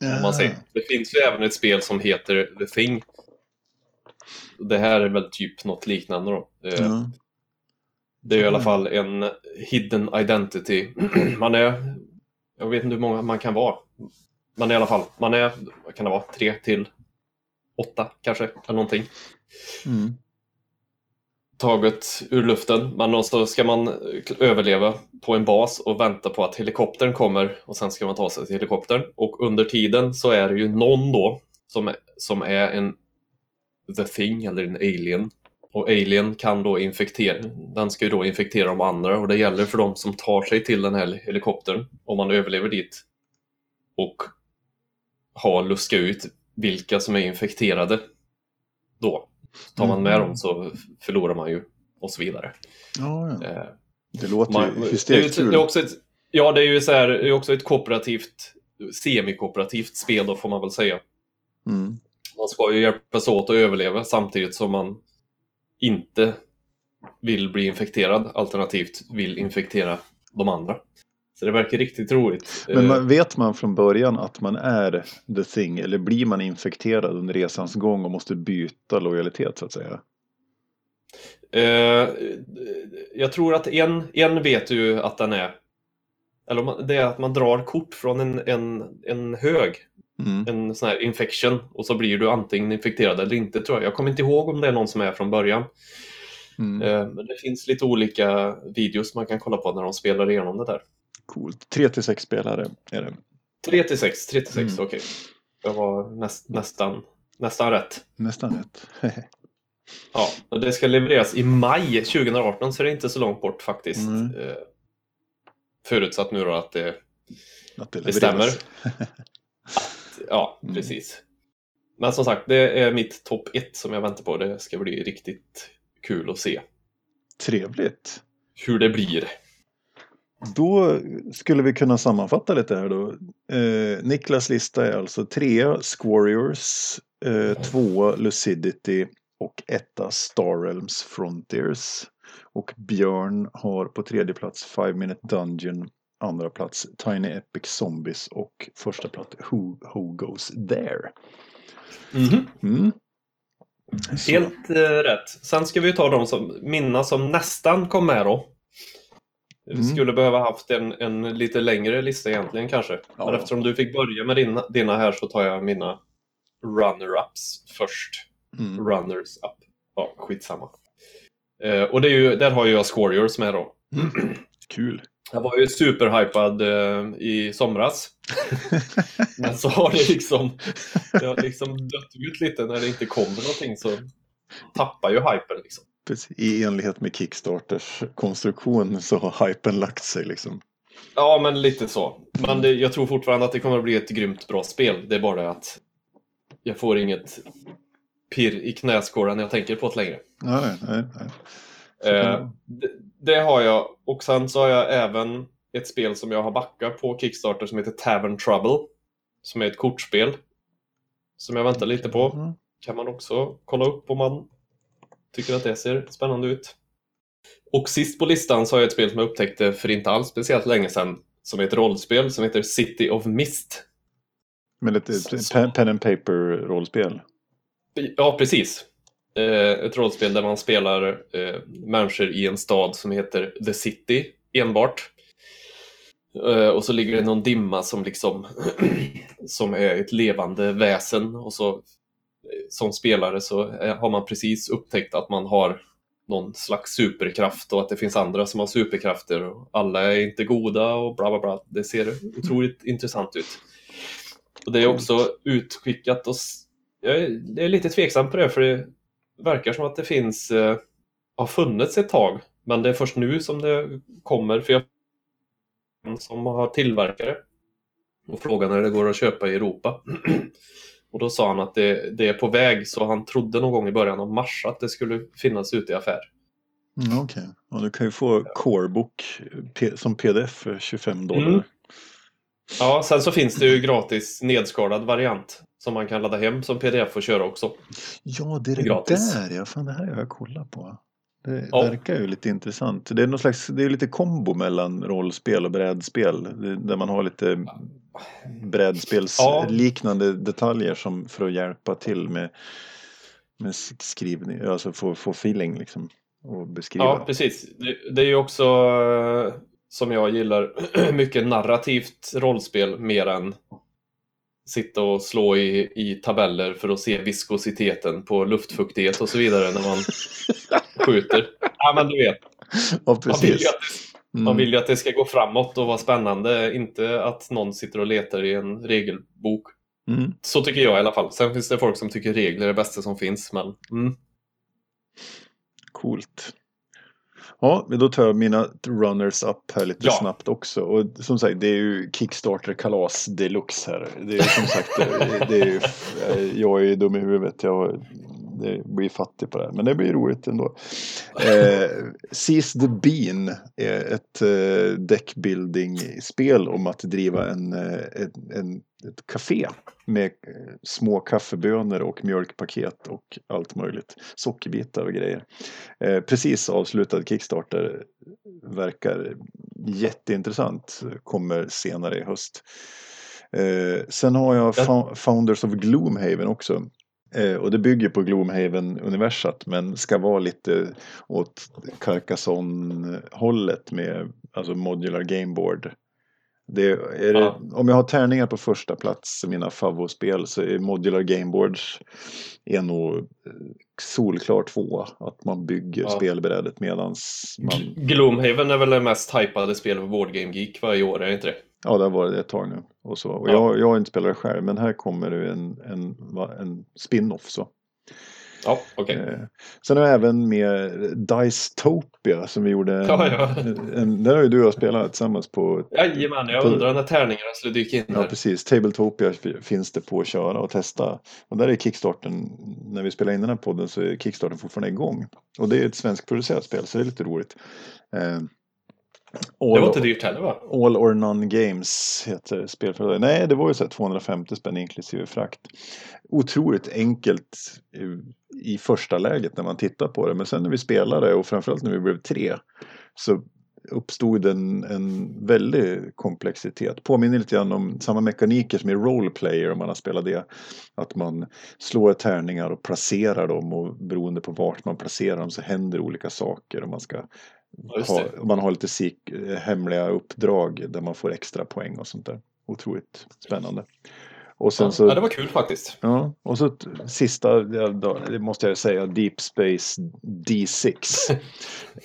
Om man säger. Det finns ju även ett spel som heter The Thing. Det här är väl typ något liknande då. Eh, Ja. Det är i alla fall en hidden identity. Man är, jag vet inte hur många man kan vara. Men i alla fall, man är, vad kan det vara, tre till åtta kanske, eller någonting. Mm. Taget ur luften, men så ska man överleva på en bas och vänta på att helikoptern kommer och sen ska man ta sig till helikoptern. Och under tiden så är det ju någon då som är, som är en the thing eller en alien. Och alien kan då infektera, den ska ju då infektera de andra och det gäller för de som tar sig till den här helikoptern, om man överlever dit, och har luska ut vilka som är infekterade. Då. Tar man med dem så förlorar man ju och så vidare. Ja, ja. Eh, Det låter man, ju hysteriskt ett- det är kul. också ett, ja, det är ju så här, det är också ett kooperativt, semikooperativt spel då får man väl säga. Mm. Man ska ju hjälpas åt att överleva samtidigt som man inte vill bli infekterad, alternativt vill infektera de andra. Så det verkar riktigt roligt. Men Eh, man, vet man från början att man är The Thing eller blir man infekterad under resans gång och måste byta lojalitet så att säga? Eh, jag tror att en, en vet ju att den är... Eller det är att man drar kort från en, en, en hög, Mm. en sån här infection, och så blir du antingen infekterad eller inte tror jag. Jag kommer inte ihåg om det är någon som är från början. Mm. Eh, Men det finns lite olika videos man kan kolla på när de spelar igenom det där. Coolt. 3 till 6 spelare är det. 3 till 6, 3 till 6, Mm. okej. Jag var näst, nästan, nästan rätt. Nästan rätt. Ja, och det ska levereras i maj 2018 så det är inte så långt bort faktiskt. Mm. Eh, Förutsatt nu då att det, Att det det stämmer. levereras. Ja, Mm. precis. Men som sagt, det är mitt topp 1 som jag väntar på. Det ska bli riktigt kul att se Trevligt. hur det blir. Då skulle vi kunna sammanfatta lite här då. Eh, Niklas lista är alltså trea Squarriors, eh, tvåa Lucidity och etta Star Realms Frontiers. Och Björn har på tredje plats Five Minute Dungeon, andra plats Tiny Epic Zombies och första plats Who, Who Goes There. Mm. Så. Helt eh, rätt. Sen ska vi ta de som, mina som nästan kom med då. Vi Mm. skulle behöva haft en, en lite längre lista egentligen kanske. Ja. Men eftersom du fick börja med dina, dina här så tar jag mina runner-ups först. Mm. Runners up. Ja, skitsamma. Eh, och det är ju, där har jag Squarriors med då. Kul. Jag var ju superhypad eh, i somras. Men så har det liksom, det har liksom dött ut lite när det inte kommer någonting så tappar ju hypen liksom. Precis. I enlighet med Kickstarters konstruktion så har hypen lagt sig liksom. Ja, men lite så. Men det, jag tror fortfarande att det kommer att bli ett grymt bra spel. Det är bara att jag får inget pirr i knäskålen när jag tänker på det längre. Nej, nej, nej. Eh, det, det har jag. Och sen så har jag även ett spel som jag har backat på Kickstarter som heter Tavern Trouble. Som är ett kortspel. Som jag väntar lite på. Mm. Kan man också kolla upp om man tycker att det ser spännande ut. Och sist på listan så har jag ett spel som jag upptäckte för inte alls speciellt länge sedan. Som är ett rollspel som heter City of Mist. Men lite Så- pen, and paper rollspel. Ja, precis. Eh, ett rollspel där man spelar eh, människor i en stad som heter The City enbart. Eh, och så ligger det någon dimma som liksom som är ett levande väsen och så som spelare så eh, har man precis upptäckt att man har någon slags superkraft och att det finns andra som har superkrafter och alla är inte goda och bla bla bla. Det ser otroligt intressant ut. Och det är också utskickat och jag är, jag är lite tveksam på det för det verkar som att det finns, eh, har funnits ett tag, men det är först nu som det kommer för jag som har tillverkare och frågade när det går att köpa i Europa. och då sa han att det, det är på väg så han trodde någon gång i början av mars att det skulle finnas ute i affär. Mm, Okej, och du kan ju få Corebook som pdf för 25 dollar. Mm. Ja, sen så finns det ju gratis nedskalad variant som man kan ladda hem som pdf och köra också. Ja, det är det Gratis. där ja. Fan, det här har jag kollat på. Det Ja. verkar ju lite intressant. Det är någon slags, det är lite kombo mellan rollspel och brädspel. Där man har lite brädspelsliknande detaljer som för att hjälpa till med, med sk- skrivning, alltså få, få feeling liksom. Och beskriva. Ja, precis. Det, det är ju också eh, som jag gillar mycket narrativt rollspel mer än sitta och slå i, i tabeller för att se viskositeten på luftfuktighet och så vidare när man skjuter. Ja, men du vet. Ja, Man vill, att, man Mm. vill ju att det ska gå framåt och vara spännande, inte att någon sitter och letar i en regelbok. Mm. Så tycker jag i alla fall. Sen finns det folk som tycker regler är det bästa som finns, men mm. Coolt. Ja, men då tar jag mina runners up här lite Ja. snabbt också. Och som sagt, det är ju Kickstarter-kalas deluxe här. Det är ju som sagt, det det är ju, jag är ju dum i huvudet. Jag det blir fattig på det här. Men det blir roligt ändå. Eh, Seize the Bean är ett eh, deckbuilding-spel om att driva en, eh, en, en, ett café med eh, små kaffebönor och mjölkpaket och allt möjligt. Sockerbitar och grejer. Eh, precis avslutad Kickstarter verkar jätteintressant. Kommer senare i höst. Eh, sen har jag Fo- Founders of Gloomhaven också. Eh, och det bygger på Gloomhaven-universat men ska vara lite åt Carcassonne-hållet med alltså modular gameboard. Det är, det, Ja. Om jag har tärningar på första plats i mina favoritspel så är Modular Gameboards är nog eh, solklar tvåa. Att man bygger Ja. spelbrädet medans man... Gloomhaven är väl det mest hypade spelet på Board Game Geek varje år, är det inte det? Ja, det har varit det ett tag nu. Och, så. och Ja. jag, jag har inte spelat det själv men här kommer det en, en, en spin-off så. Ja, okej. Eh, Sen har jag även med Dicetopia som vi gjorde. En, Ja, ja. En, där har ju du och jag spelat tillsammans på Jajamän, jag på- undrar när tärningarna skulle dyka in Ja här. precis, Tabletopia fi- finns det på att köra och testa. Och där är Kickstarten, när vi spelar in den här podden så är Kickstarten fortfarande igång. Och det är ett svenskproducerat spel så det är lite roligt. Eh, Det var All, inte dyrt heller va? All or None Games heter spelföretaget. Nej, det var ju så här 250 spänn inklusive frakt. Otroligt enkelt i- i första läget när man tittar på det. Men sen när vi spelade och framförallt när vi blev tre så uppstod en, en väldig komplexitet. Påminner lite grann om samma mekaniker som i roleplayer om man har spelat det. Att man slår tärningar och placerar dem och beroende på vart man placerar dem så händer olika saker. Och man ska ha, man har lite sik, eh, hemliga uppdrag där man får extra poäng och sånt där. Otroligt spännande. Och sen så, ja, det var kul faktiskt. ja, och så sista, det måste jag säga, Deep Space D6.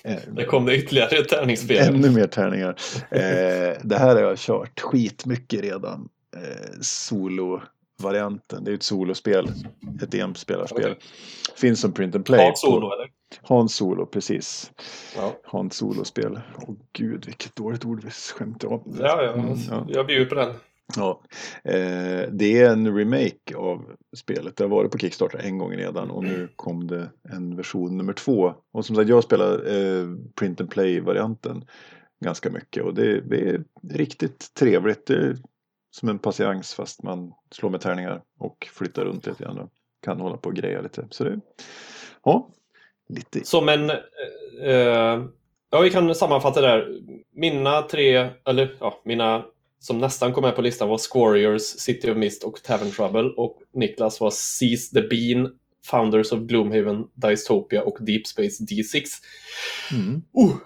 Eh, Det kom det ytterligare ett tärningsspel. Ännu mer tärningar. Eh, det här har jag kört skitmycket redan. Eh, Solo-varianten. Det är ett solospel. Ett enspelarspel. Okej. Finns som print and play. Hans Solo eller? Hans Solo, precis. Ja, Hans Solo-spel. Åh gud, vilket dåligt ord vi skämtar om. ja, ja. Mm, ja. jag bjuder på den. Ja, eh, det är en remake av spelet. Det har varit på Kickstarter en gång redan och nu kom det en version nummer två. Och som sagt, jag spelar eh, print and play-varianten ganska mycket och det, det är riktigt trevligt. Det är som en patiens fast man slår med tärningar och flyttar runt lite grann och kan hålla på och greja lite. Så det, ja, lite. Som en... Eh, ja, vi kan sammanfatta det där. Mina tre, eller ja, mina som nästan kom med på listan var Squarriors, City of Mist och Tavern Trouble. Och Niklas var Seize the Bean, Founders of Gloomhaven, Dystopia och Deep Space D6. Mm. Uh.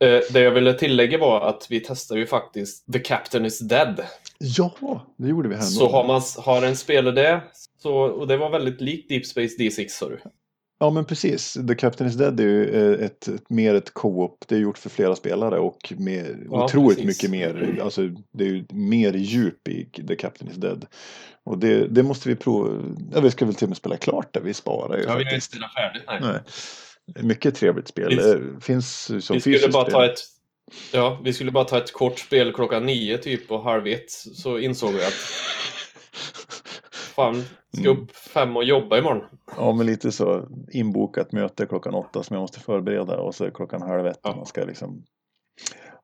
Eh, det jag ville tillägga var att vi testade ju faktiskt The Captain is Dead. Ja, det gjorde vi här. Så har man har en spelare det, så, och det var väldigt likt Deep Space D6 sa du. Ja men precis. The Captain is Dead är ju eh, ett, ett, mer ett co-op. Det är gjort för flera spelare och med Ja, otroligt precis. mycket mer. Alltså det är ju mer djup i The Captain is Dead. Och det, det måste vi prova. Ja, vi ska väl till och med spela klart det. Vi sparar ju Ja, vi har inte faktiskt. spelat färdigt. Nej. Nej. Mycket trevligt spel. Det finns som Vi skulle bara spel. ta ett Ja, vi skulle bara ta ett kort spel klockan nio typ och halv ett så insåg vi att fan, ska Mm. upp fem och jobba imorgon. Ja men lite så. Inbokat möte klockan åtta som jag måste förbereda och så är klockan halv ett. Ja. Man ska liksom...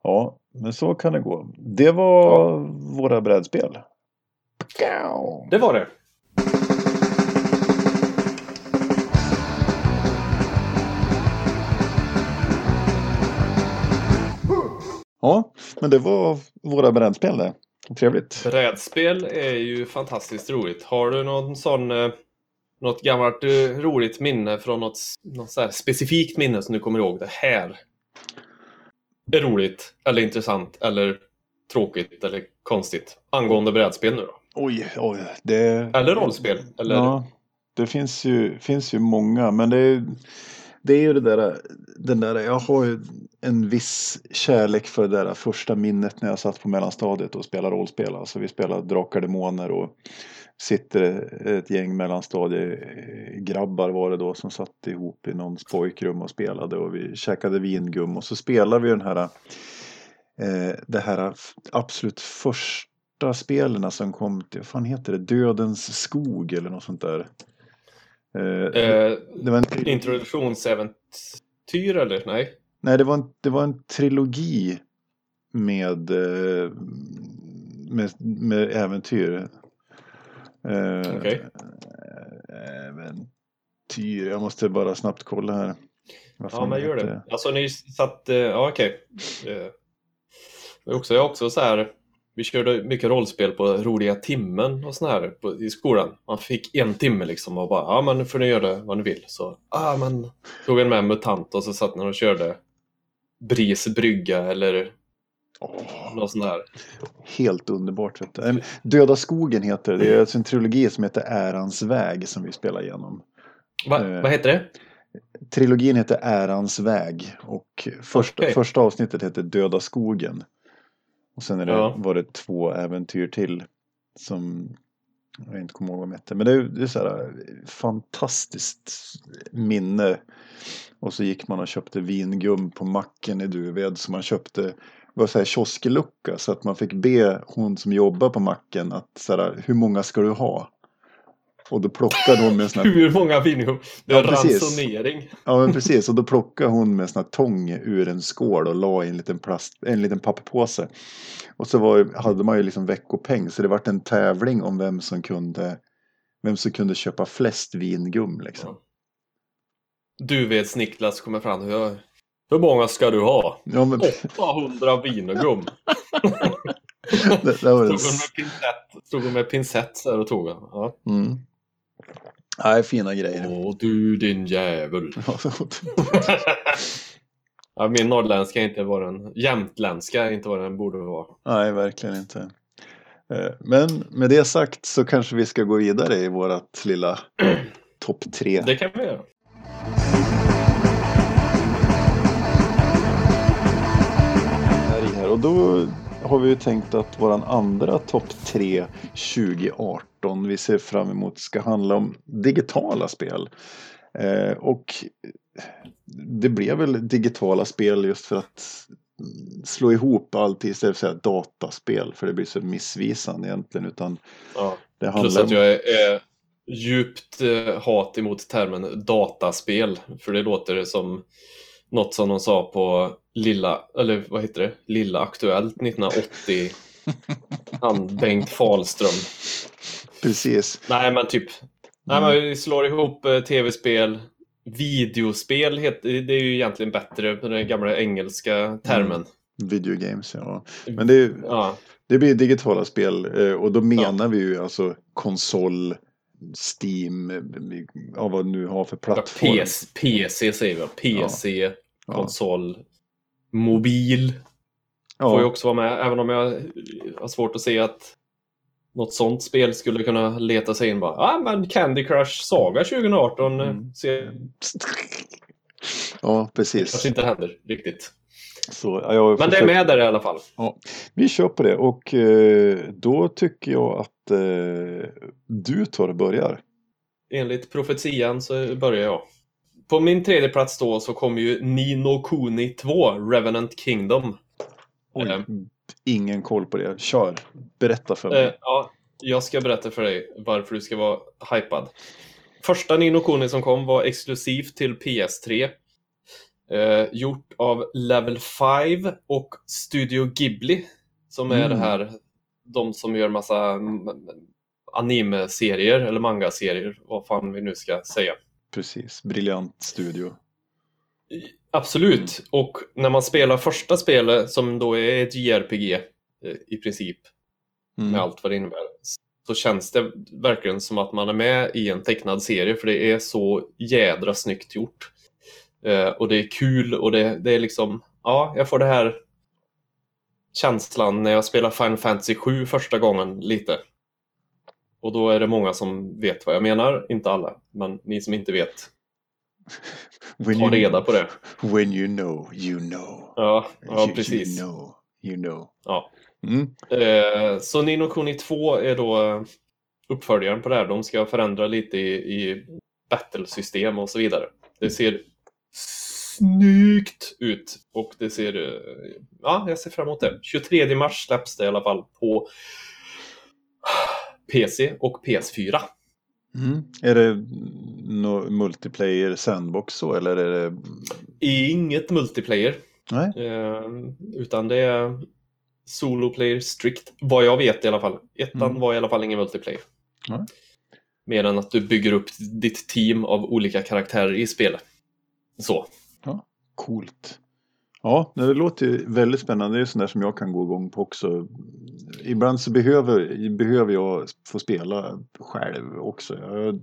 Ja, men så kan det gå. Det var våra brädspel. Det var det. Ja, men det var våra brädspel det. Trevligt. Brädspel är ju fantastiskt roligt. Har du någon sån eh, något gammalt eh, roligt minne från något, något så specifikt minne som du kommer ihåg? Det här är roligt eller intressant eller tråkigt eller konstigt angående brädspel nu då? Oj, oj. Det... Eller rollspel? Eller... Ja, det finns ju, finns ju många, men det är, det är ju det där, den där, jag har ju en viss kärlek för det där första minnet när jag satt på mellanstadiet och spelade rollspel. Alltså vi spelade Drakar Demoner och sitter ett gäng mellanstadiegrabbar var det då som satt ihop i någons pojkrum och spelade och vi käkade vingum och så spelade vi den här eh, det här absolut första spelen som kom till, vad fan heter det, Dödens skog eller något sånt där. Eh, Eh, det var en, introduktionsäventyr eller? Nej? Nej, det var en, det var en trilogi med, eh, med, med äventyr. Eh, Okej. Äventyr, jag måste bara snabbt kolla här. Ja, men gör det. Alltså ni satt... eh, Ja, okej. Också, jag har också så här... Vi körde mycket rollspel på roliga timmen och sån här på, i skolan. Man fick en timme liksom och bara, ja men nu får ni göra vad ni vill. Så, ja men, tog en med MUTANT och så satt ni och körde Bris brygga eller Åh, Något sånt där. helt underbart. Vet du. Döda skogen heter det. Det är alltså en trilogi som heter Ärans väg som vi spelar igenom. Va, Eh. vad heter det? Trilogin heter Ärans väg och första, Okej. första avsnittet heter Döda skogen. Och sen är det, Ja. var det två äventyr till som jag inte kommer ihåg vad de hette. Men det är, det är så här fantastiskt minne. Och så gick man och köpte vingum på macken i Duved som man köpte det var så här kiosklucka så att man fick be hon som jobbar på macken att så här, hur många ska du ha? Och då plockade hon med en sån här Hur många vinor? Det är Ja, ransonering. Ja men precis och då plockade hon med en sån här tång ur en skål och la i en liten, plast, en liten papperpåse. Och så var, hade man ju liksom veckopeng så det vart en tävling om vem som kunde vem som kunde köpa flest vingum liksom. Du vet Niklas kommer fram. Hur, hur många ska du ha? Ja men 800 vinogum. det, det var Stod hon med pincett, stod hon med pincett där och tog den. Ja. Mm. Nej, fina grejer. Åh du din jävel. Ja, ja, min norrländska är inte vad den, jämtländska är inte vad den borde vara. Nej, verkligen inte. Eh, Men med det sagt så kanske vi ska gå vidare i vårat lilla topp tre. Det kan vi göra. Och då har vi ju tänkt att våran andra topp tre 2018 vi ser fram emot ska handla om digitala spel. Eh, och det blev väl digitala spel just för att slå ihop allt istället för att säga dataspel för det blir så missvisande egentligen utan Ja. det Plus handlar att jag är, är djupt eh, hat emot termen dataspel. För det låter som något som de sa på Lilla, eller vad heter det? Lilla Aktuellt 1980. Han Bengt Fahlström. precis. Nej men typ. Nej men vi slår ihop eh, tv-spel. Videospel heter, det är ju egentligen bättre på den gamla engelska termen. Videogames ja. Men det, är- Ja, det blir digitala spel eh, och då menar vi ju alltså konsol, Steam, eh, ja, vad nu har för plattform. PC, PC säger vi. PC, Ja. Konsol, mobil. Får ju Ja, också vara med, även om jag har svårt att se att något sånt spel skulle kunna leta sig in bara. Ja, ah, men Candy Crush Saga 2018 eh, Mm. ser ja precis. kanske inte händer riktigt. Så, ja, jag Men det är med där i alla fall. Vi kör på det och eh, då tycker jag att eh, du tar och börjar. Enligt profetian så börjar jag. På min tredje plats då så kommer ju Nino Kuni 2, Revenant Kingdom. Oj, Eh, ingen koll på det. Kör, berätta för mig. Eh, ja, jag ska berätta för dig varför du ska vara hypad. Första Nino Kuni som kom var exklusivt till PS3. Eh, gjort av Level 5 och Studio Ghibli. Som är Mm. det här, de som gör massa anime-serier eller manga-serier, vad fan vi nu ska säga. Precis, briljant studio. Absolut, och när man spelar första spelet som då är ett JRPG eh, i princip, Mm. med allt vad det innebär. Så känns det verkligen som att man är med i en tecknad serie för det är så jädra snyggt gjort. Eh, och det är kul och det, det är liksom, ja, jag får det här känslan när jag spelar Final Fantasy 7 första gången lite. Och då är det många som vet vad jag menar, inte alla, men ni som inte vet, When ta reda på det. When you know, you know. Ja, ja You- precis. You know, you know. Ja. Mm. Eh, så Nino Kuni 2 är då uppföljaren på det här. De ska förändra lite i, i battlesystem och så vidare. Det ser snyggt ut och det ser... eh, Ja, jag ser fram emot det. 23 mars släpps det i alla fall på PC och PS4. Mm. Är det no multiplayer sandbox så eller är det? Inget multiplayer, Nej. eh, utan det är solo player strict, vad jag vet i alla fall. Ettan Mm. var i alla fall ingen multiplayer. Nej. Mer än att du bygger upp ditt team av olika karaktärer i spelet. Så. Coolt. Ja, det låter väldigt spännande. Det är sånt där som jag kan gå igång på också. Ibland så behöver, behöver jag få spela själv också.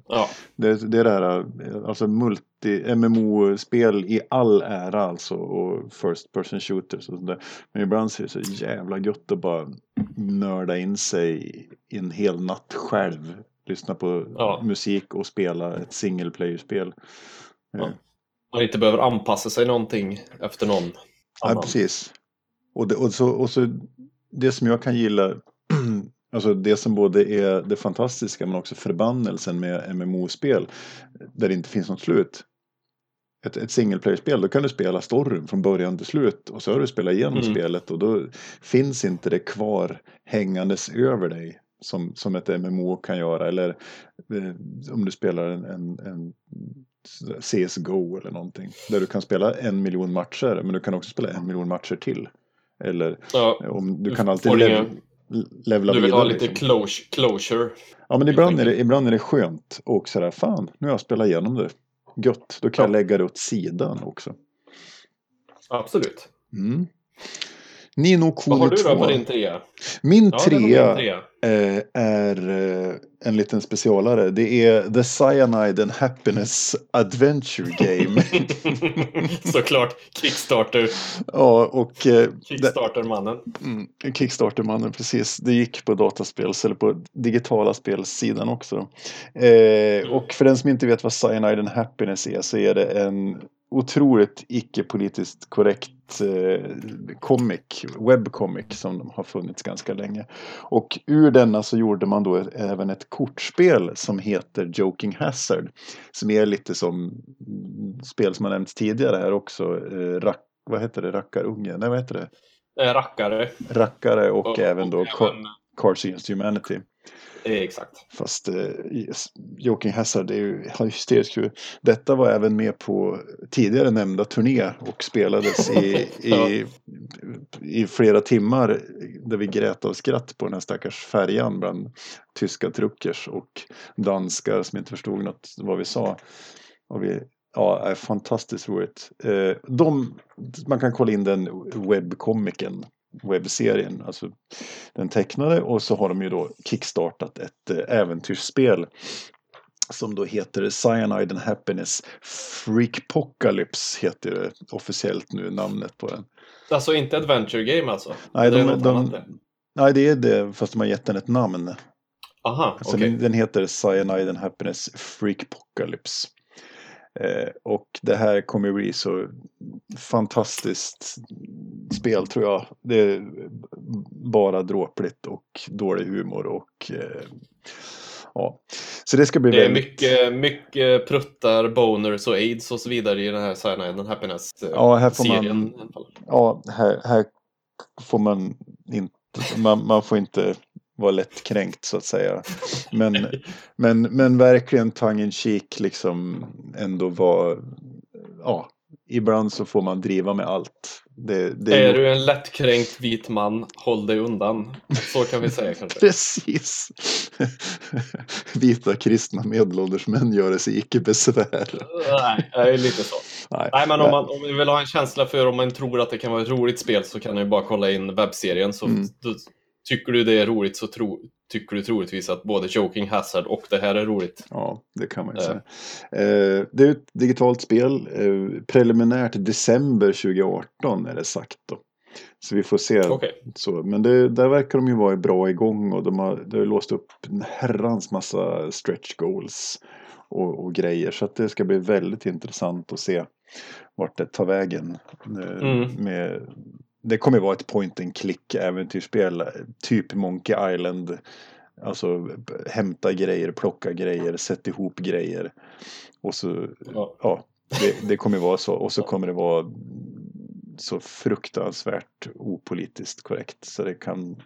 Ja. Det, det är det här, alltså multi, MMO-spel i all ära alltså och first person shooters och sånt där. Men ibland så är det så jävla gött att bara nörda in sig i en hel natt själv. Lyssna på Ja. musik och spela ett single player-spel. Ja. Man inte behöver anpassa sig någonting efter någon Ja, precis. Och det, och, så, och så det som jag kan gilla, alltså det som både är det fantastiska men också förbannelsen med MMO-spel, där det inte finns något slut. Ett, ett single player-spel, då kan du spela storyn från början till slut och så har du spelat igenom Mm. spelet och då finns inte det kvar hängandes över dig som, som ett MMO kan göra. Eller eh, om du spelar en, en, en CSGO eller någonting. Där du kan spela en miljon matcher men du kan också spela en miljon matcher till. Eller Ja, om du kan alltid lev, levla du vill vidare. ha lite liksom. closure. Ja men ibland är, det, ibland är det skönt och sådär fan nu har jag spelat igenom det. Gött, då kan jag Ja. lägga det åt sidan också. Absolut. Mm. Nino Vad Kuni har du då 2. på din trea? Min Ja, trea min trea. eh, är eh, en liten specialare. Det är The Cyanide and Happiness Adventure Game. Såklart Kickstarter. ja, och eh, Kickstarter-mannen. mm, Kickstarter-mannen, precis. Det gick på dataspels eller på digitala spelsidan också. Eh, och för den som inte vet vad Cyanide and Happiness är så är det en otroligt icke-politiskt korrekt eh, comic, webcomic som har funnits ganska länge. Och ur denna så gjorde man då även ett kortspel som heter Joking Hazard. Som är lite som spel som har nämnts tidigare här också. Eh, rack, vad heter det? Rackarunge? Nej, vad heter det? Eh, rackare. Rackare och, även då Ca- även- Cards Against Humanity. Eh, Exakt. Fast eh, Joking Hazard är ju hysteriskt kul. Detta var även med på tidigare nämnda turné och spelades i, i, i flera timmar där vi grät av skratt på den här stackars färjan bland tyska truckers och danskar som inte förstod något vad vi sa. Och vi, ja, är fantastiskt roligt. Eh, de, man kan kolla in den webbkomikern webbserien, alltså den tecknade och så har de ju då kickstartat ett eh, äventyrsspel som då heter Cyanide and Happiness Freakpocalypse heter det officiellt nu namnet på den. Alltså inte Adventure Game alltså? Nej, det är de, de, nej, det är det fast de har gett den ett namn. Aha, Alltså okej. den, den heter Cyanide and Happiness Freakpocalypse. Eh, och det här kommer ju bli så fantastiskt spel tror jag. Det är bara dråpligt och dålig humor och eh, ja. Så det ska bli Det är väldigt... mycket, mycket pruttar, boners och aids och så vidare i den här Cyanide and Happiness eh, Ja, här får man-. Ja, här, här får man inte, man, man får inte vara lättkränkt så att säga. Men, men, men verkligen tongue in cheek liksom ändå vara, ja, ibland så får man driva med allt. Det, det Är gjort- du en lättkränkt vit man, håll dig undan. Så kan vi säga kanske. Precis. Vita kristna medelålders män gör sig icke besvär. Nej, det är lite så. Nej, Nej, men om man, om man vill ha en känsla för om man tror att det kan vara ett roligt spel så kan man ju bara kolla in webbserien. Så Mm. Tycker du det är roligt så tro, tycker du troligtvis att både Joking Hazard och det här är roligt. Ja, det kan man ju Eh. säga. Eh, det är ett digitalt spel. Eh, preliminärt december 2018 är det sagt då. Så vi får se. Okej. Så, men det, där verkar de ju vara bra igång och de har, de har låst upp en herrans massa stretch goals och, och grejer. Så att det ska bli väldigt intressant att se vart det tar vägen. Eh, Mm. Med, det kommer vara ett point and click äventyrsspel, typ Monkey Island. Alltså hämta grejer, plocka grejer, sätta ihop grejer. Och så, Ja. ja, det, det kommer vara så. Och så kommer det vara så fruktansvärt opolitiskt korrekt. Så det kan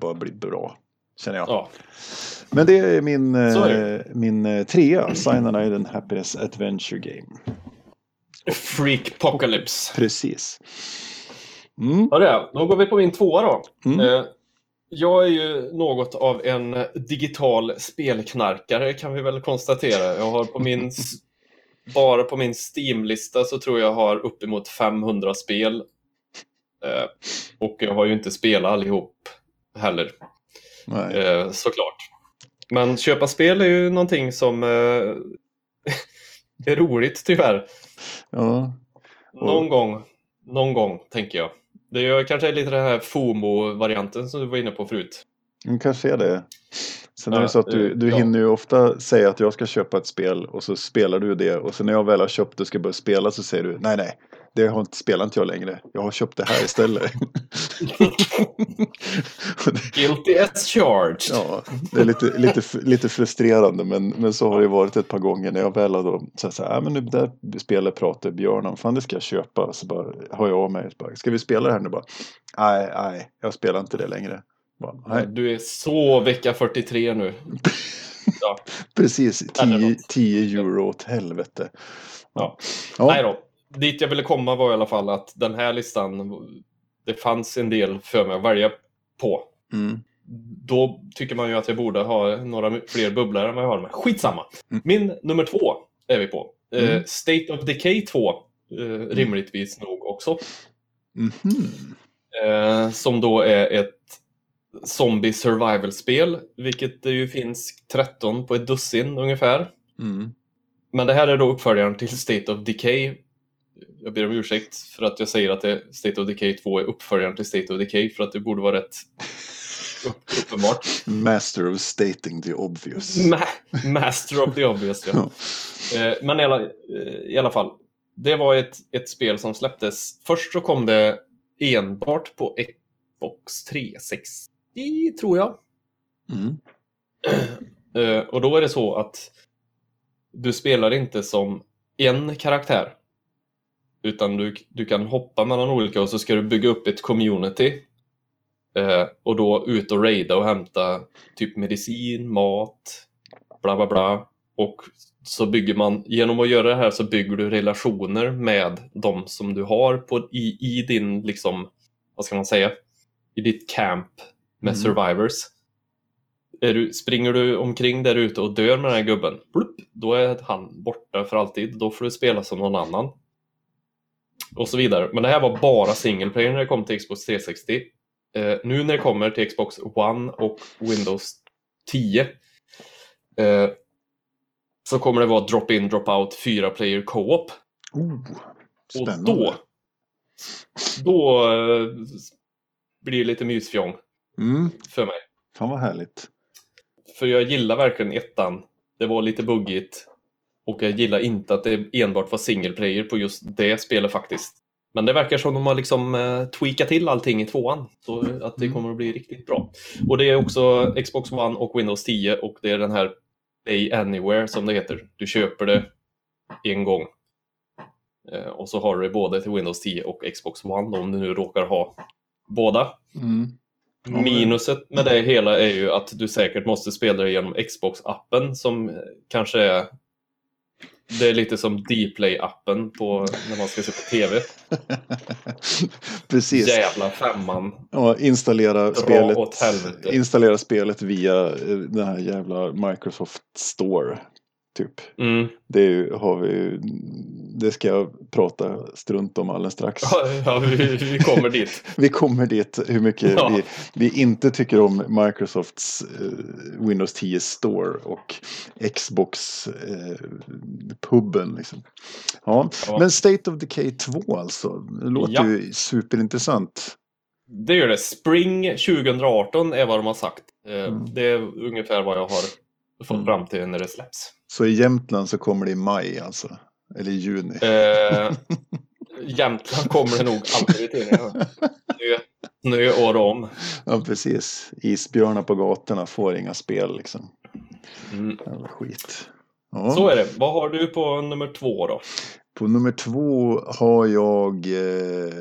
bara bli bra, känner jag. Ja. Men det är min, är eh, min eh, trea, Cyanide and Happiness Adventure Game. Freak Apocalypse. Precis. Mm. Ja, det. Då går vi på min tvåa då. Mm. Eh, Jag är ju något av en digital spelknarkare kan vi väl konstatera. Jag har på min, bara på min Steam-lista så tror jag har uppemot 500 spel Eh, och jag har ju inte spelat allihop heller, Nej. eh, såklart. Men köpa spel är ju någonting som är roligt tyvärr. Ja. Någon gång, någon gång tänker jag. Det är kanske lite den här FOMO-varianten som du var inne på förut. Mm, kanske är det. Sen är det så att du, du ja. hinner ju ofta säga att jag ska köpa ett spel och så spelar du det och sen när jag väl har köpt det och ska börja spela så säger du nej nej, det har inte, spelar inte jag längre. Jag har köpt det här istället. Guilty as charged. ja, det är lite, lite, lite frustrerande men, men så har det varit ett par gånger när jag väl har då så här, "Ja, men nu där spelet pratar Björn om, fan det ska jag köpa. Så bara har jag av mig, bara, ska vi spela det här nu bara? Nej, nej, jag spelar inte det längre. Bara. Du är så vecka 43 nu. Ja. Precis, Eller 10, något. 10 euro åt helvete. Ja. Ja. Nej då. Dit jag ville komma var i alla fall att den här listan, det fanns en del för mig att välja på. Mm. Då tycker man ju att jag borde ha några fler bubblor än vad jag har. Men skitsamma. Mm. Min nummer två är vi på. Eh, Mm. State of Decay 2. Eh, rimligtvis nog också. Eh, som då är ett zombie survival-spel. Vilket det ju finns 13 på ett dussin ungefär. Mm. Men det här är då uppföljaren till State of Decay. Jag ber om ursäkt för att jag säger att det, State of Decay 2 är uppföljaren till State of Decay för att det borde vara rätt upp, uppenbart. Master of stating the obvious. Ma- Master of the obvious, ja. Eh, Men i alla, eh, i alla fall, det var ett, ett spel som släpptes. Först så kom det enbart på Xbox 360, tror jag. Mm. Eh, Och då är det så att du spelar inte som en karaktär. Utan du, du kan hoppa mellan olika och så ska du bygga upp ett community. Eh, och då ut och raida och hämta typ medicin, mat, bla bla bla. Och så bygger man, genom att göra det här så bygger du relationer med de som du har på, i, i din, liksom, vad ska man säga, i ditt camp med Mm. survivors. Du, springer du omkring där ute och dör med den här gubben, plupp, då är han borta för alltid. Då får du spela som någon annan. Och så vidare. Men det här var bara single player när det kom till Xbox 360. Eh, nu när det kommer till Xbox One och Windows 10 eh, så kommer det vara drop-in, drop-out, fyra player co-op. Oh, Och spännande. då, då eh, blir det lite mysfjong Mm. för mig. Fan vad härligt. För jag gillar verkligen ettan. Det var lite buggigt. Och jag gillar inte att det enbart var single player på just det spelet faktiskt. Men det verkar som de har liksom eh, tweakat till allting i tvåan. Så att det Mm. kommer att bli riktigt bra. Och det är också Xbox One och Windows 10 och det är den här Play Anywhere som det heter. Du köper det en gång. Eh, och så har du det både till Windows 10 och Xbox One om du nu råkar ha båda. Mm. Minuset med det hela är ju att du säkert måste spela det genom Xbox-appen som kanske är det är lite som Dplay-appen på när man ska se på TV. Precis. Jävla femman. Ja, installera Dra spelet, åt helvete. installera spelet via eh, den här jävla Microsoft Store. Typ. Mm. Det har vi det ska jag prata strunt om alldeles strax. Ja, vi, vi kommer dit. Vi kommer dit hur mycket Ja. vi, vi inte tycker om Microsofts eh, Windows 10 Store och Xbox eh. Liksom. Ja. Ja. Men State of Decay 2 alltså, det låter ju superintressant. Det gör det. Spring 2018 är vad de har sagt. Eh, Mm. Det är ungefär vad jag har fått Mm. fram till när det släpps. Så i Jämtland så kommer det i maj alltså. Eller i juni. Eh, Jämtland kommer det nog aldrig till. Snö, snö år om. Ja precis. Isbjörnar på gatorna får inga spel liksom. Mm. Jävla skit. Ja. Så är det. Vad har du på nummer två då? På nummer två har jag eh,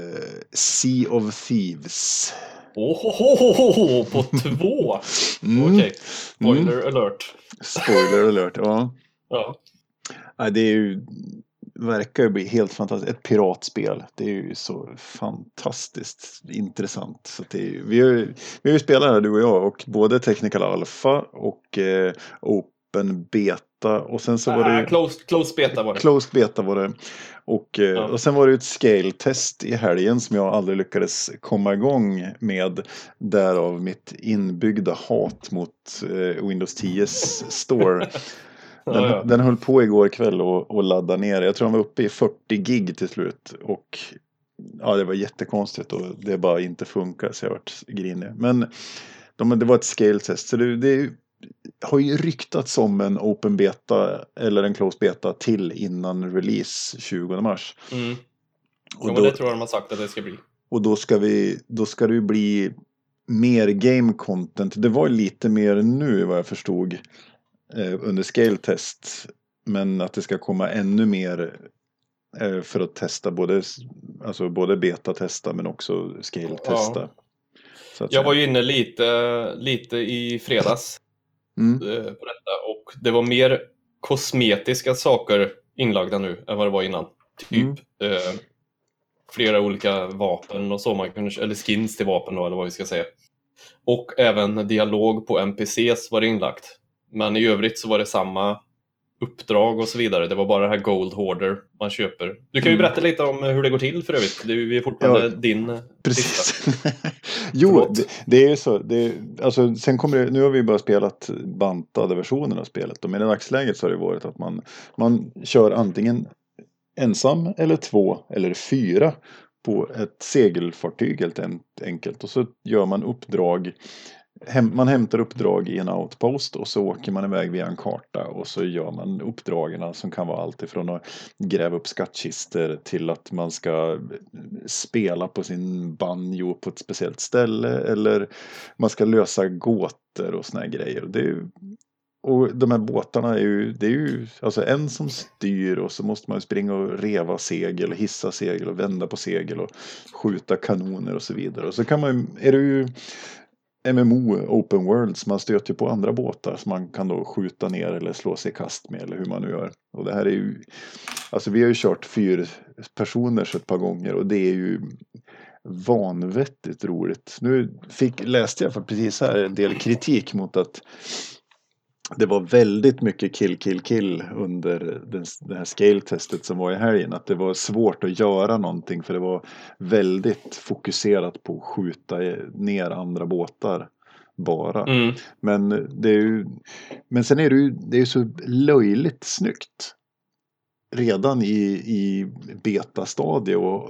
Sea of Thieves. Ohohoho, på två! Mm. Okej, spoiler alert. Spoiler alert. Ja. Ja. Nej, det är ju, verkar ju bli helt fantastiskt. Ett piratspel. Det är ju så fantastiskt intressant. Så det är, ju- vi, har, ju- vi har ju spelat här du och jag och både Technical Alpha och eh, Open Beta och sen så var det... Ah, closed, closed beta var det. Closed beta var det. Och, eh, Ja. och sen var det ett scale-test i helgen som jag aldrig lyckades komma igång med. Därav mitt inbyggda hat mot eh, Windows 10s store. Den, Ja, ja. den höll på igår kväll och, och ladda ner. Jag tror han var uppe i 40 gig till slut. Och ja, det var jättekonstigt och det bara inte funkar så jag vart grinig. Men de, det var ett scale-test. Så det, det har ju ryktats om en open beta eller en closed beta till innan release 20 mars. Mm. Och, men då, det tror jag de har sagt att det ska bli. och då ska vi, då ska det ju bli mer game content. Det var lite mer nu vad jag förstod under scale test. Men att det ska komma ännu mer eh, för att testa både, alltså både beta-testa men också scale-testa. Att Jag var ju inne lite, lite i fredags Mm. eh, på detta och det var mer kosmetiska saker inlagda nu än vad det var innan. Typ Mm. eh, flera olika vapen och så man kunde, eller skins till vapen då, eller vad vi ska säga. Och även dialog på NPCs var det inlagt. Men i övrigt så var det samma uppdrag och så vidare. Det var bara det här Gold Hoarder man köper. Du kan ju Mm. berätta lite om hur det går till för övrigt. Det är ju- fortfarande Ja, din. Precis. jo, det, det är ju så. Det, alltså, sen kommer det, nu har vi bara spelat bantade versionen av spelet. Men i dagsläget så har det varit att man, man kör antingen ensam eller två eller fyra på ett segelfartyg helt en- enkelt. Och så gör man uppdrag hem, man hämtar uppdrag i en outpost och så åker man iväg via en karta och så gör man uppdragen som kan vara allt ifrån att gräva upp skattkister till att man ska spela på sin banjo på ett speciellt ställe eller man ska lösa gåtor och såna här grejer. Det är ju, och de här båtarna är ju, det är ju alltså en som styr och så måste man ju springa och reva segel, hissa segel och vända på segel och skjuta kanoner och så vidare. Och så kan man ju- är det ju MMO, Open Worlds, man stöter ju på andra båtar som man kan då skjuta ner eller slå sig i kast med eller hur man nu gör. Och det här är ju, alltså vi har ju kört fyra personer ett par gånger och det är ju vanvettigt roligt. Nu fick, läste jag för precis här en del kritik mot att det var väldigt mycket kill, kill, kill under den, det här scale-testet som var i helgen. Att det var svårt att göra någonting för det var väldigt fokuserat på att skjuta ner andra båtar bara. Mm. Men, det är ju, men sen är det ju det är ju så löjligt snyggt. Redan i, i betastadie och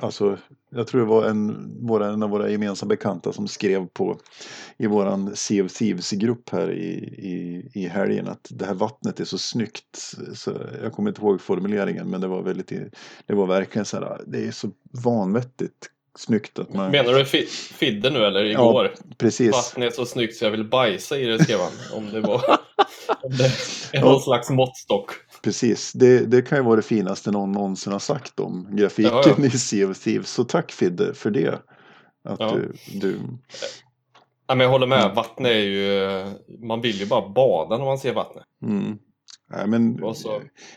alltså jag tror det var en, våra, en av våra gemensamma bekanta som skrev på i våran Sea of Thieves-grupp här i, i, i helgen att det här vattnet är så snyggt. Så jag kommer inte ihåg formuleringen men det var väldigt, det var verkligen så här, det är så vanvettigt snyggt att man... Menar du fi- Fidde nu eller igår? Precis. Vattnet är så snyggt så jag vill bajsa i det skrev han. Om det var om det är Ja. någon slags måttstock. Precis, det, det kan ju vara det finaste någon någonsin har sagt om grafiken Ja, ja. i Sea of Thieves. Så tack Fidde för det. Att Ja. du, du, Ja, men jag håller med. Mm. Vattnet är ju... Man vill ju bara bada när man ser vattnet. mm. Nej, men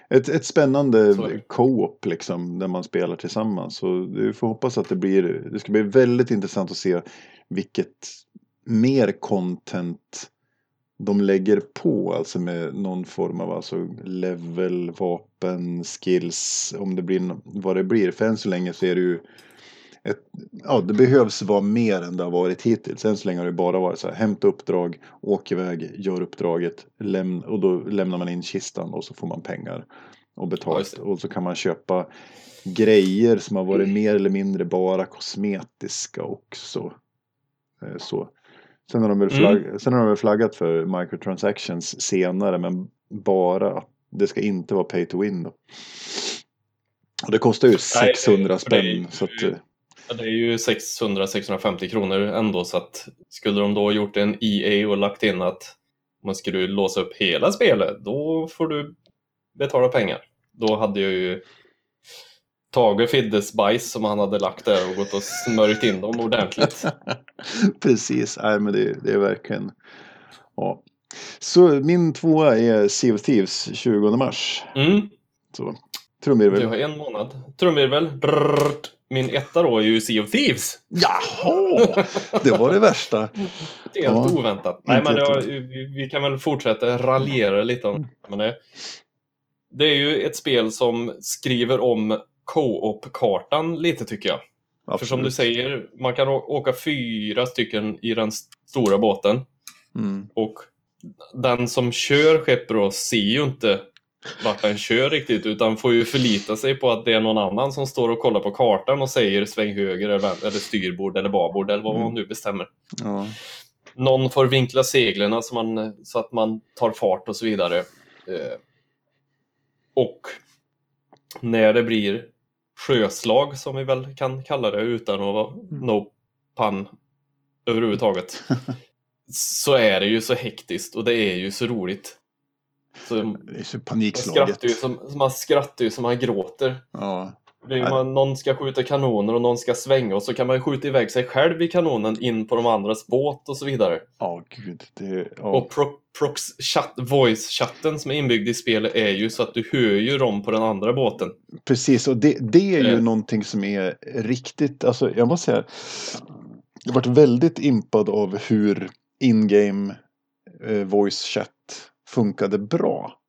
ett, ett spännande co-op liksom, där man spelar tillsammans. Så vi får hoppas att det blir, det ska bli väldigt intressant att se vilket mer content de lägger på, alltså med någon form av alltså level, vapen, skills, om det blir vad det blir. För än så länge så är det ju ett, ja, det behövs vara mer än det har varit hittills. Än så länge har det bara varit så här, hämta uppdrag, åk iväg, gör uppdraget, lämna, och då lämnar man in kistan och så får man pengar och betalt. och så kan man köpa grejer som har varit mer eller mindre bara kosmetiska också. Eh, Så. Sen har, de väl flagg, sen har de väl flaggat för microtransactions senare men bara att det ska inte vara pay to win. Då. Och det kostar ju 600 för det är spänn. ju- Så att, Det är ju 600-650 kronor ändå så att skulle de då gjort en EA och lagt in att man skulle låsa upp hela spelet, då får du betala pengar. Då hade jag ju tagit Fiddes bajs som han hade lagt där och gått och smörjt in dem ordentligt. Precis, Nej, men det, det är verkligen. Ja. Så min tvåa är Sea of Thieves 20 mars. Mm, Så, du trumvirvel. har en månad. Trumvirvel. Brrrt. min etta då är ju Sea of Thieves. Jaha! Det var det värsta. Det är helt Ja, oväntat. Nej, men var- vi, vi kan väl fortsätta raljera lite om men det. Det är ju ett spel som skriver om co-op-kartan lite tycker jag. För som du Absolut. säger, man kan åka fyra stycken i den stora båten. Mm. Och den som kör skeppet då ser ju inte vart den kör riktigt utan får ju förlita sig på att det är någon annan som står och kollar på kartan och säger sväng höger eller, eller styrbord eller babord eller vad man Mm. nu bestämmer. Ja. Någon får vinkla seglen så, man, så att man tar fart och så vidare. Eh, och när det blir sjöslag som vi väl kan kalla det utan att vara no pun överhuvudtaget. så är det ju så hektiskt och det är ju så roligt. Så Det är så man skrattar, panikslaget. ju som, man skrattar ju som man gråter. Ja. Det är man, någon ska skjuta kanoner och någon ska svänga och så kan man skjuta iväg sig själv i kanonen in på de andras båt och så vidare. Ja, gud. Det, ja. Och pro, prox chat, voice-chatten som är inbyggd i spelet är ju så att du hör ju dem på den andra båten. Precis, och det, det är ju Eh. någonting som är riktigt, alltså jag måste säga, jag varit väldigt impad av hur in-game eh, voice chat funkade bra.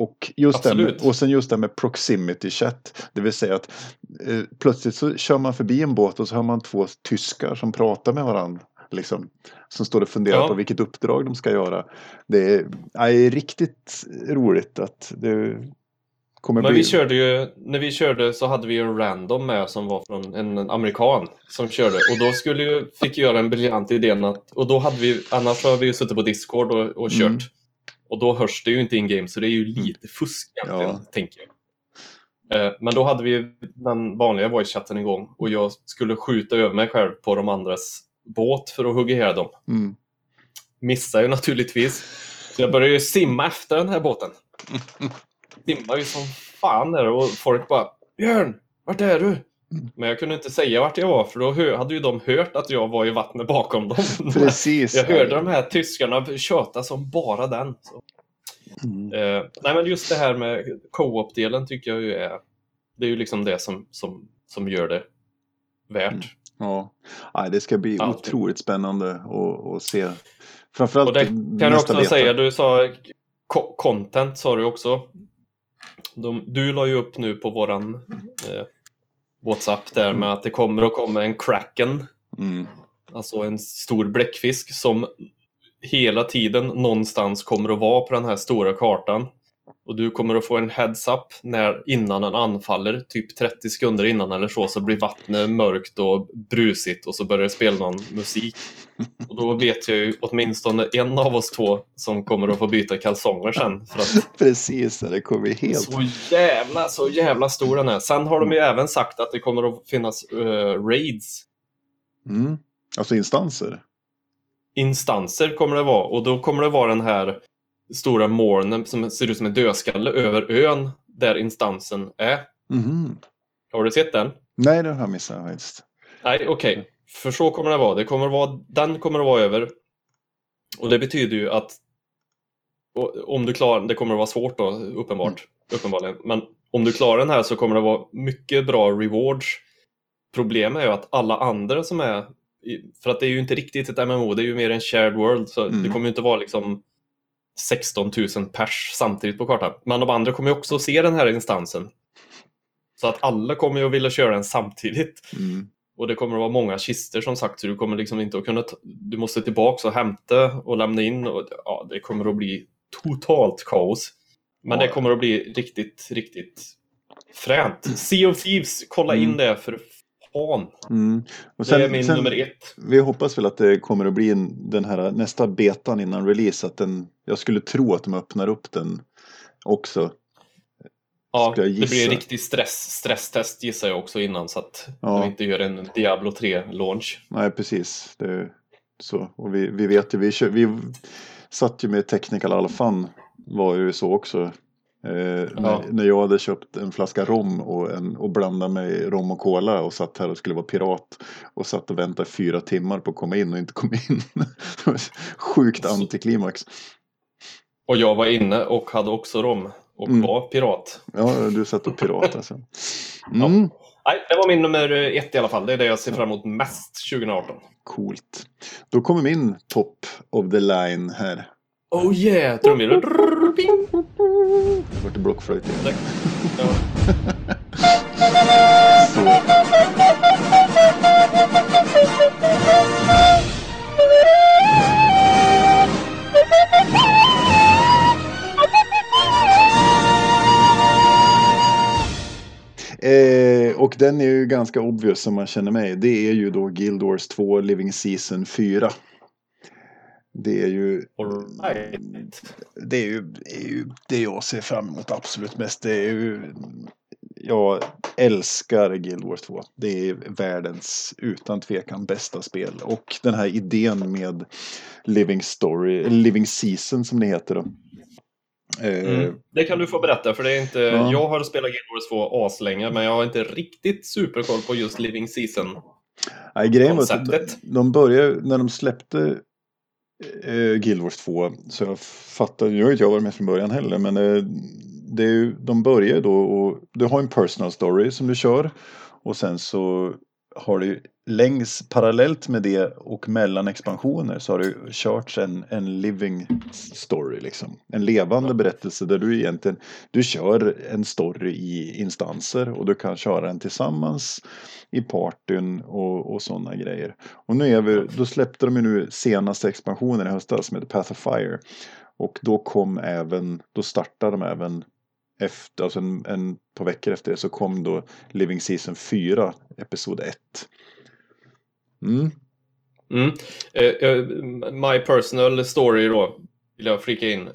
Och, just det med, och sen just det med proximity chat, det vill säga att eh, plötsligt så kör man förbi en båt och så har man två tyskar som pratar med varandra. Liksom, som står och funderar Ja. på vilket uppdrag de ska göra. Det är, ja, det är riktigt roligt att det kommer Men bli... vi körde ju, när vi körde så hade vi en random med som var från en, amerikan som körde och då skulle ju, fick jag göra en briljant idén att, och då hade vi, annars har vi ju suttit på Discord och, och kört. Mm. Och då hörs det ju inte in-game så det är ju lite fusk egentligen, Ja. tänker jag. Eh, Men då hade vi den vanliga voice-chatten igång och jag skulle skjuta över mig själv på de andras båt för att hugga ihjäl dem. Mm. Missade ju naturligtvis. Så jag började ju simma efter den här båten. Simmar ju som fan där och folk bara Björn, vart är du? Men jag kunde inte säga vart jag var för då hade ju de hört att jag var i vattnet bakom dem. Precis. Jag hörde de här tyskarna köta som bara den. Mm. Eh, nej men just det här med co-op-delen tycker jag ju är Det är ju liksom det som, som, som gör det värt. Ja, Nej, det ska bli Ja. otroligt spännande att, att se. Framförallt Och det kan jag också beta. säga, du sa co- content sa du också. De, du la ju upp nu på våran eh, Whatsapp där med att det kommer att komma en kraken, Mm. alltså en stor bläckfisk som hela tiden någonstans kommer att vara på den här stora kartan. Och du kommer att få en heads-up när, innan den anfaller, typ 30 sekunder innan eller så, så blir vattnet mörkt och brusigt och så börjar det spela någon musik. Och då vet jag ju åtminstone en av oss två som kommer att få byta kalsonger sen. För att Precis, det kommer helt... så jävla, så jävla stor den är. Sen har de ju även sagt att det kommer att finnas eh, raids. Mm. Alltså instanser. Instanser kommer det vara och då kommer det vara den här stora molnen som ser ut som en dödskalle över ön där instansen är. Mhm. Har du sett den? Nej, det har jag missat faktiskt. Nej, okej. För så kommer det vara. Det kommer vara. Den kommer att vara över. Och det betyder ju att om du klarar det kommer att vara svårt då, uppenbart. Uppenbarligen. Men om du klarar den här så kommer det vara mycket bra rewards. Problemet är ju att alla andra som är för att det är ju inte riktigt ett MMO, det är ju mer en shared world. Så Mm. det kommer ju inte vara liksom 16 000 pers samtidigt på kartan. Men de andra kommer också se den här instansen. Så att alla kommer ju att vilja köra den samtidigt. Mm. Och det kommer att vara många kister som sagt, så du kommer liksom inte att kunna... Du måste tillbaka och hämta och lämna in. Och, ja, det kommer att bli totalt kaos. Men Ja. det kommer att bli riktigt, riktigt fränt. Sea of Thieves, kolla in Mm. det för fan. Mm. Och Det är min nummer ett. Vi hoppas väl att det kommer att bli en, den här nästa betan innan release. Att den, jag skulle tro att de öppnar upp den också. Ja, det blir en riktig stress, stresstest gissar jag också innan så att Ja. de inte gör en Diablo 3-launch. Nej, precis. Det, är så. Och vi, vi vet ju, vi, kör, vi satt ju med Technical Alphan var ju så också. Eh, när, när jag hade köpt en flaska rom och, en, och blandat med rom och cola och satt här och skulle vara pirat och satt och väntade fyra timmar på att komma in och inte kom in. Sjukt antiklimax. Och jag var inne och hade också rom och Mm. var pirat. Ja, du satt och pirat alltså. Mm. Nej, det var min nummer ett i alla fall. Det är det jag ser fram emot mest 2018. Coolt. Då kommer min top of the line här. Oh yeah! Trumvirvel. Det vart blockflöjt igen. Ja. Eh, och den är ju ganska obvious som man känner mig. Det är ju då Guild Wars 2 Living Season 4. Det är ju... All right. Det är ju, det är ju det jag ser fram emot absolut mest. Det är ju... Jag älskar Guild Wars 2. Det är världens utan tvekan bästa spel. Och den här idén med Living Story, Living Season som det heter då. Eh, Mm. Det kan du få berätta, för det är inte... Ja. Jag har spelat Guild Wars 2 aslänge, men jag har inte riktigt superkoll på just Living Season. Nej, grejen var att de började, när de släppte eh, Guild Wars 2, så jag fattar, nu har inte jag varit med från början heller, men eh, det är ju, de börjar då och du har en personal story som du kör och sen så har du längs parallellt med det och mellan expansioner så har du kört en, en living story liksom. En levande berättelse där du egentligen, du kör en story i instanser och du kan köra den tillsammans i partyn och, och sådana grejer. Och nu är vi, då släppte de ju nu senaste expansionen i höstas som heter Path of Fire. Och då kom även, då startade de även efter, alltså en, en par veckor efter det så kom då Living Season 4, Episod 1. Mm. Mm. Eh, my personal story då, vill jag flika in.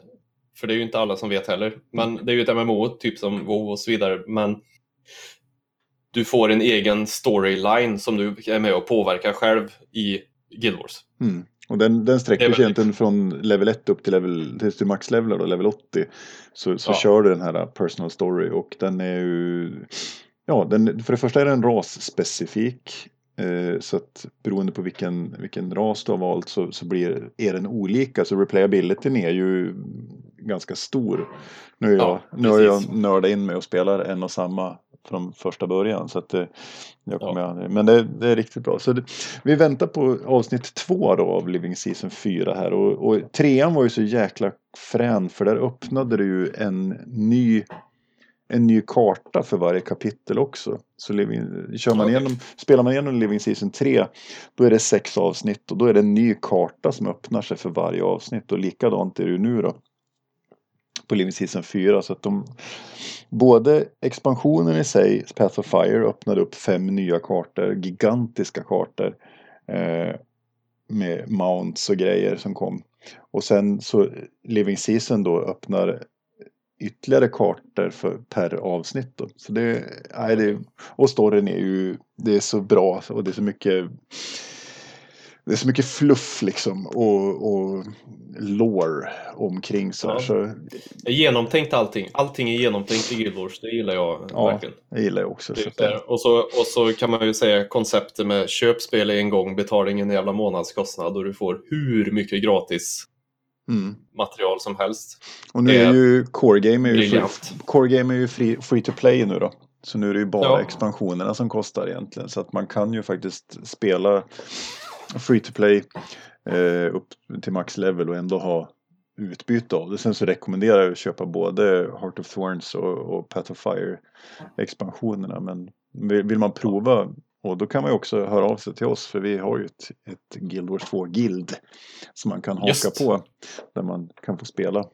För det är ju inte alla som vet heller. Men det är ju ett MMO, typ som WoW och så vidare. Men du får en egen storyline som du är med och påverkar själv i Guild Wars. Mm. Och den, den sträcker sig egentligen från level 1 upp till, level, till, till maxlevel då, level 80. Så, så Ja. kör du den här personal story och den är ju... Ja, den, för det första är den rasspecifik. Eh, så att beroende på vilken, vilken ras du har valt så, så blir, är den olika. Så replayabilityn är ju ganska stor. Nu, är jag, Ja, nu har jag nördat in mig och spelar en och samma från första början. Så att det, jag kommer Ja. aldrig- Men det, det är riktigt bra. Så det, vi väntar på avsnitt två då av Living Season 4 här. Och, och trean var ju så jäkla frän för där öppnade det ju en ny en ny karta för varje kapitel också. Så living, kör man igenom, spelar man igenom Living Season 3 då är det sex avsnitt och då är det en ny karta som öppnar sig för varje avsnitt och likadant är det nu då. På Living Season 4 så att de både expansionen i sig, Path of Fire, öppnade upp fem nya kartor, gigantiska kartor. Eh, med mounts och grejer som kom. Och sen så Living Season då öppnar ytterligare kartor för, per avsnitt. Då. Så det, nej, det, och storyn är ju, det är så bra och det är så mycket det är så mycket fluff liksom och, och lore omkring så, Ja. så Genomtänkt allting. Allting är genomtänkt i Guild Wars. Det gillar jag Ja, verkligen. jag gillar jag också. Det Så och, så, och så kan man ju säga konceptet med köp spel en gång, betala ingen jävla månadskostnad och du får hur mycket gratis mm. material som helst. Och nu är är ju Core Game är ju, free. Core Game är ju free, free to play nu då. Så nu är det ju bara Ja. expansionerna som kostar egentligen. Så att man kan ju faktiskt spela free to play eh, upp till max level och ändå ha utbyte av det. Sen så rekommenderar jag att köpa både Heart of Thorns och, och Path of Fire expansionerna. Men vill, vill man prova och då kan man ju också höra av sig till oss för vi har ju ett, ett Guild Wars 2-guild som man kan haka Just. på. Där man kan få spela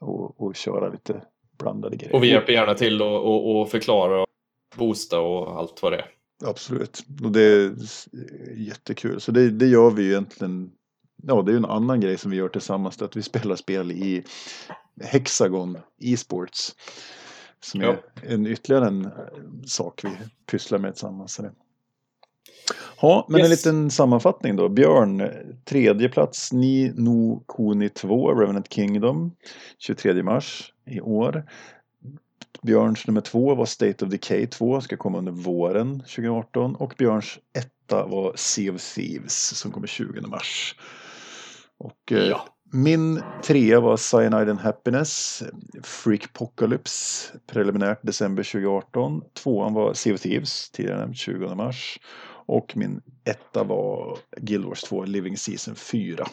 och, och köra lite blandade grejer. Och vi hjälper gärna till och, och, och förklara och boosta och allt vad det är. Absolut. Och det är jättekul. Så det, det gör vi ju egentligen. Ja, det är ju en annan grej som vi gör tillsammans. är Att vi spelar spel i Hexagon e-sports. Som är Ja. en ytterligare en sak vi pysslar med tillsammans. Ja, men en Yes. liten sammanfattning då. Björn, tredje plats Ni No Kuni 2, Revenant Kingdom, 23 mars i år. Björns nummer två var State of Decay 2, ska komma under våren 2018. Och Björns etta var Sea of Thieves som kommer 20 mars. Och eh, Ja. Min trea var Cyanide and Happiness, Freakpocalypse, preliminärt december 2018. Tvåan var Sea of Thieves, tidigare nämnt 20 mars. Och min etta var Guild Wars 2 Living Season 4.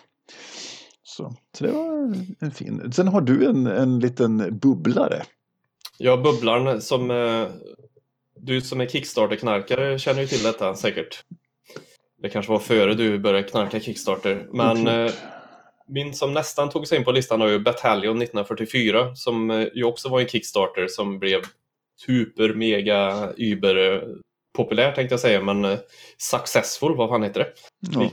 Så, så det var en fin. Sen har du en, en liten bubblare. Ja, bubblaren som eh, du som är Kickstarter-knarkare känner ju till detta säkert. Det kanske var före du började knarka Kickstarter. Men eh, min som nästan tog sig in på listan var ju Battalion 1944 som eh, ju också var en Kickstarter som blev super, mega, über populär tänkte jag säga, men eh, successful, vad fan heter det? Ja,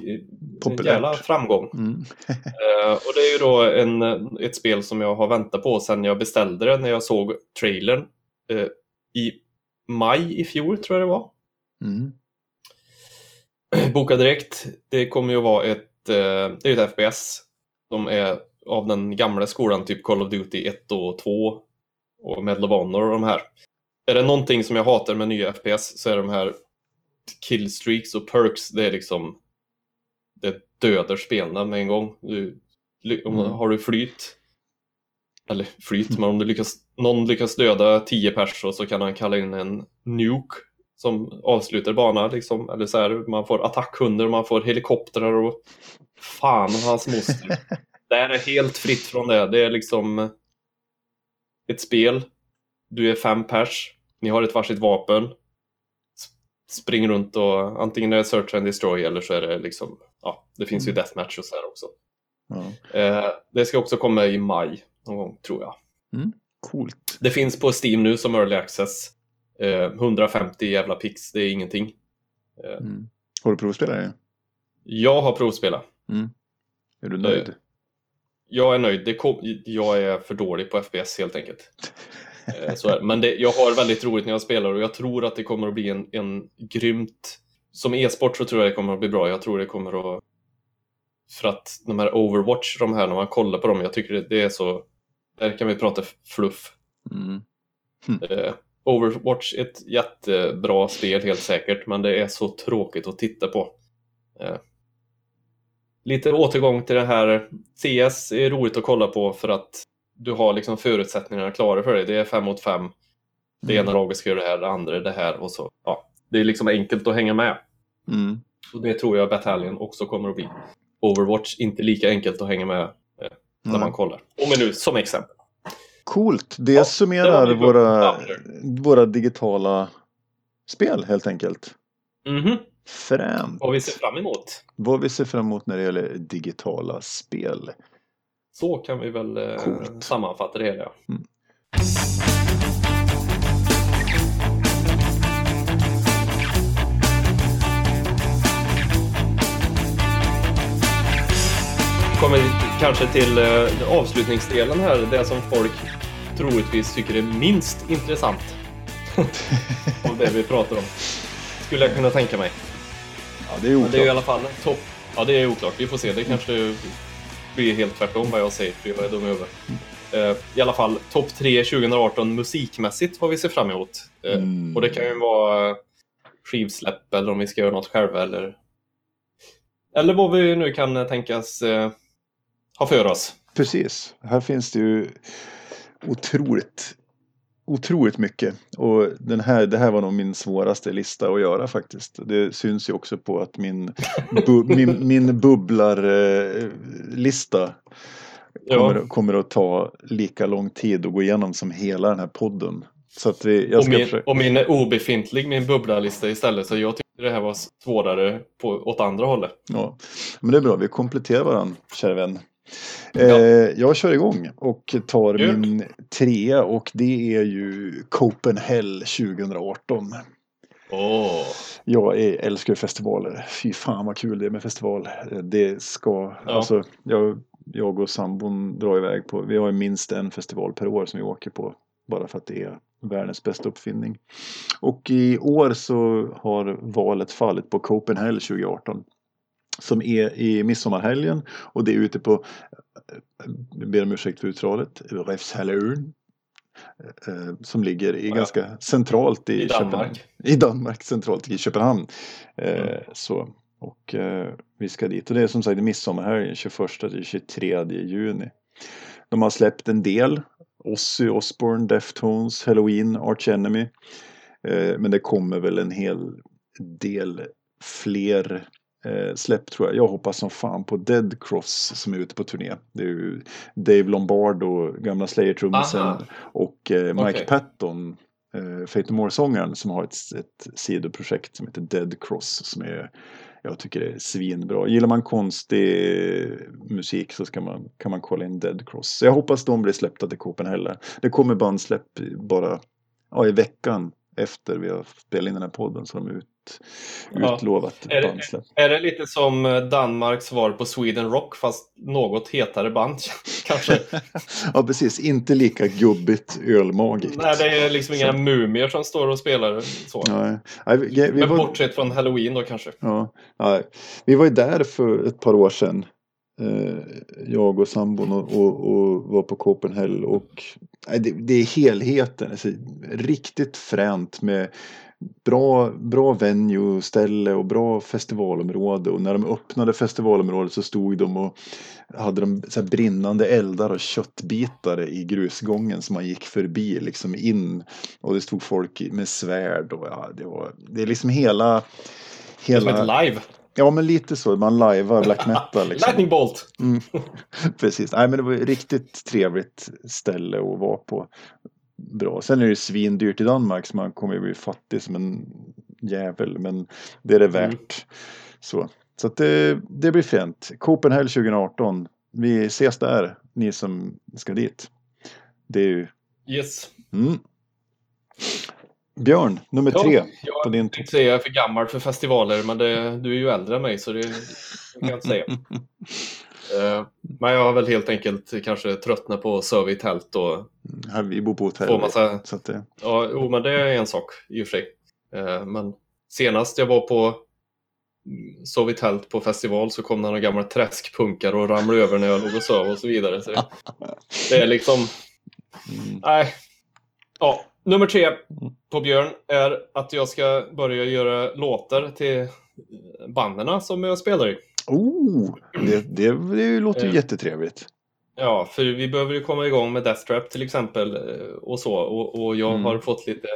populärt. Jävla framgång. Mm. uh, och det är ju då en, ett spel som jag har väntat på sedan jag beställde det när jag såg trailern uh, i maj i fjol, tror jag det var. Mm. Boka direkt. Det kommer ju att vara ett, uh, det är ett FPS som är av den gamla skolan, typ Call of Duty 1 och 2 och Medal of Honor och de här är det någonting som jag hatar med nya FPS så är de här killstreaks och perks, det är liksom det dödar spelarna med en gång. Du, om, mm. Har du flyt, eller flyt, men om du lyckas, någon lyckas döda 10 personer så kan han kalla in en nuke som avslutar banan liksom. Eller så här, man får attackhundar, man får helikoptrar och fan och hans moster. det här är helt fritt från det. Det är liksom ett spel. Du är fem pers ni har ett varsitt vapen, springer runt och antingen är det search and destroy eller så är det liksom, ja, det finns ju mm. deathmatch och så här också. Ja. Eh, det ska också komma i maj någon gång tror jag. Mm. Coolt. Det finns på Steam nu som early access. Eh, 150 jävla pix, det är ingenting. Eh, mm. Har du provspelat det? Jag har provspelat. Mm. Är du nöjd? Eh, jag är nöjd. Det kom, jag är för dålig på FPS helt enkelt. Eh, så Men det, jag har väldigt roligt när jag spelar och jag tror att det kommer att bli en, en grymt... Som e-sport så tror jag det kommer att bli bra. Jag tror det kommer att... För att de här Overwatch, de här, när man kollar på dem, jag tycker det, det är så... Där kan vi prata fluff. Mm. Hm. Overwatch är ett jättebra spel helt säkert, men det är så tråkigt att titta på. Eh, lite återgång till det här. CS är roligt att kolla på för att du har liksom förutsättningarna klara för dig. Det är fem mot fem. Det ena mm. laget ska göra det här, det andra det här och så. Ja, det är liksom enkelt att hänga med. Mm. Och det tror jag Battalion också kommer att bli. Overwatch, inte lika enkelt att hänga med eh, när mm. man kollar. Om vi nu som exempel. Coolt, det ja, summerar det våra, våra digitala spel helt enkelt. Mm -hmm. Främt. Vad vi ser fram emot. Vad vi ser fram emot när det gäller digitala spel. Så kan vi väl eh, Coolt. sammanfatta det hela. Mm. kommer kanske till eh, avslutningsdelen här, det som folk troligtvis tycker är minst intressant. Av det vi pratar om. Skulle jag kunna tänka mig. Ja, det är oklart. Men det är i alla fall topp. Ja, det är oklart. Vi får se. Det kanske blir helt tvärtom vad jag säger, för jag är dum i huvudet. Uh, I alla fall, topp 3 2018 musikmässigt vad vi ser fram emot. Uh, mm. Och det kan ju vara skivsläpp eller om vi ska göra något själva eller, eller vad vi nu kan tänkas uh, ha för oss. Precis, här finns det ju otroligt otroligt mycket. Och den här, det här var nog min svåraste lista att göra faktiskt. Det syns ju också på att min, bu, min, min bubblarlista kommer, ja. kommer att ta lika lång tid att gå igenom som hela den här podden. Så att vi, jag och, min, försöka... och min är obefintlig, min bubblarlista istället. Så jag tyckte det här var svårare på, åt andra hållet. Ja, men det är bra. Vi kompletterar varandra, kära vän. Ja. Eh, jag kör igång och tar Gud. min trea och det är ju Copenhagen 2018. Oh. Jag är, älskar festivaler. Fy fan vad kul det är med festival. Det ska, ja. alltså, jag, jag och sambon drar iväg på, vi har minst en festival per år som vi åker på. Bara för att det är världens bästa uppfinning. Och i år så har valet fallit på Copenhagen 2018 som är i midsommarhelgen och det är ute på, jag ber om ursäkt för uttalet, Refshallön. Eh, som ligger i ja. ganska centralt i, I Danmark. I Danmark, centralt i Köpenhamn. Eh, mm. Så Och eh, vi ska dit. Och det är som sagt midsommarhelgen 21 till 23 juni. De har släppt en del. Ozzy Osbourne, Deftones, Halloween, Arch Enemy. Eh, men det kommer väl en hel del fler eh, släpp tror jag. Jag hoppas som fan på Dead Cross som är ute på turné. Det är ju Dave Lombardo, gamla Slayer-trummisen och eh, Mike Okej. Patton, eh, Fate No More-sångaren som har ett, ett sidoprojekt som heter Dead Cross som är jag tycker det är svinbra. Gillar man konstig musik så ska man, kan man kolla in Dead Cross. Jag hoppas de blir släppta till Copenhagen. Det kommer bandsläpp bara ja, i veckan efter vi har spelat in den här podden så de är ut, Ja. utlovat Är det-. Är det lite som eh, Danmarks svar på Sweden Rock fast något hetare band kanske? ja precis, inte lika gubbigt ölmagigt. Nej, det är liksom inga Så. mumier som står och spelar så. Nej. Nej, vi, vi, Men var, bortsett från Halloween då kanske. ja, nej. vi var ju där för ett par år sedan. Eh, jag och sambon och, och, och var på Copenhagen och det, det är helheten. Alltså, riktigt fränt med bra, bra venue, ställe och bra festivalområde. Och när de öppnade festivalområdet så stod de och hade de så brinnande eldar och köttbitar i grusgången som man gick förbi liksom in. Och det stod folk med svärd och ja, det var, det är liksom hela Det är som Hela, ett live. ja men lite så, man lajvar black metal liksom. Lightning Bolt! Mm. Precis, nej men det var ett riktigt trevligt ställe att vara på. Bra, sen är det svindyrt i Danmark så man kommer ju bli fattig som en jävel men det är det Mm. värt. Så, så att det, det blir fint. Copenhagen 2018, vi ses där, ni som ska dit. Det är ju, Yes. mm. Björn, nummer tre Ja, på jag din tänkte säga jag är för gammal för festivaler, men det, du är ju äldre än mig så det, det kan jag inte säga. Eh, men jag har väl helt enkelt kanske tröttnat på att sova i tält och Här, vi bor på hotell. massa... Så det, Ja, jo, men det är en sak i och för sig. Eh, men senast jag var på mm, sov i tält på festival så kom det några gamla träskpunkare och ramlade över när jag låg och sov och så vidare. Så det, det är liksom... mm. Nej. Ja, nummer tre på Björn är att jag ska börja göra låtar till banden som jag spelar i. Oh, det, det, det låter ju Eh. jättetrevligt. Ja, för vi behöver ju komma igång med Death Trap till exempel eh, och så. Och, och jag Mm. har fått lite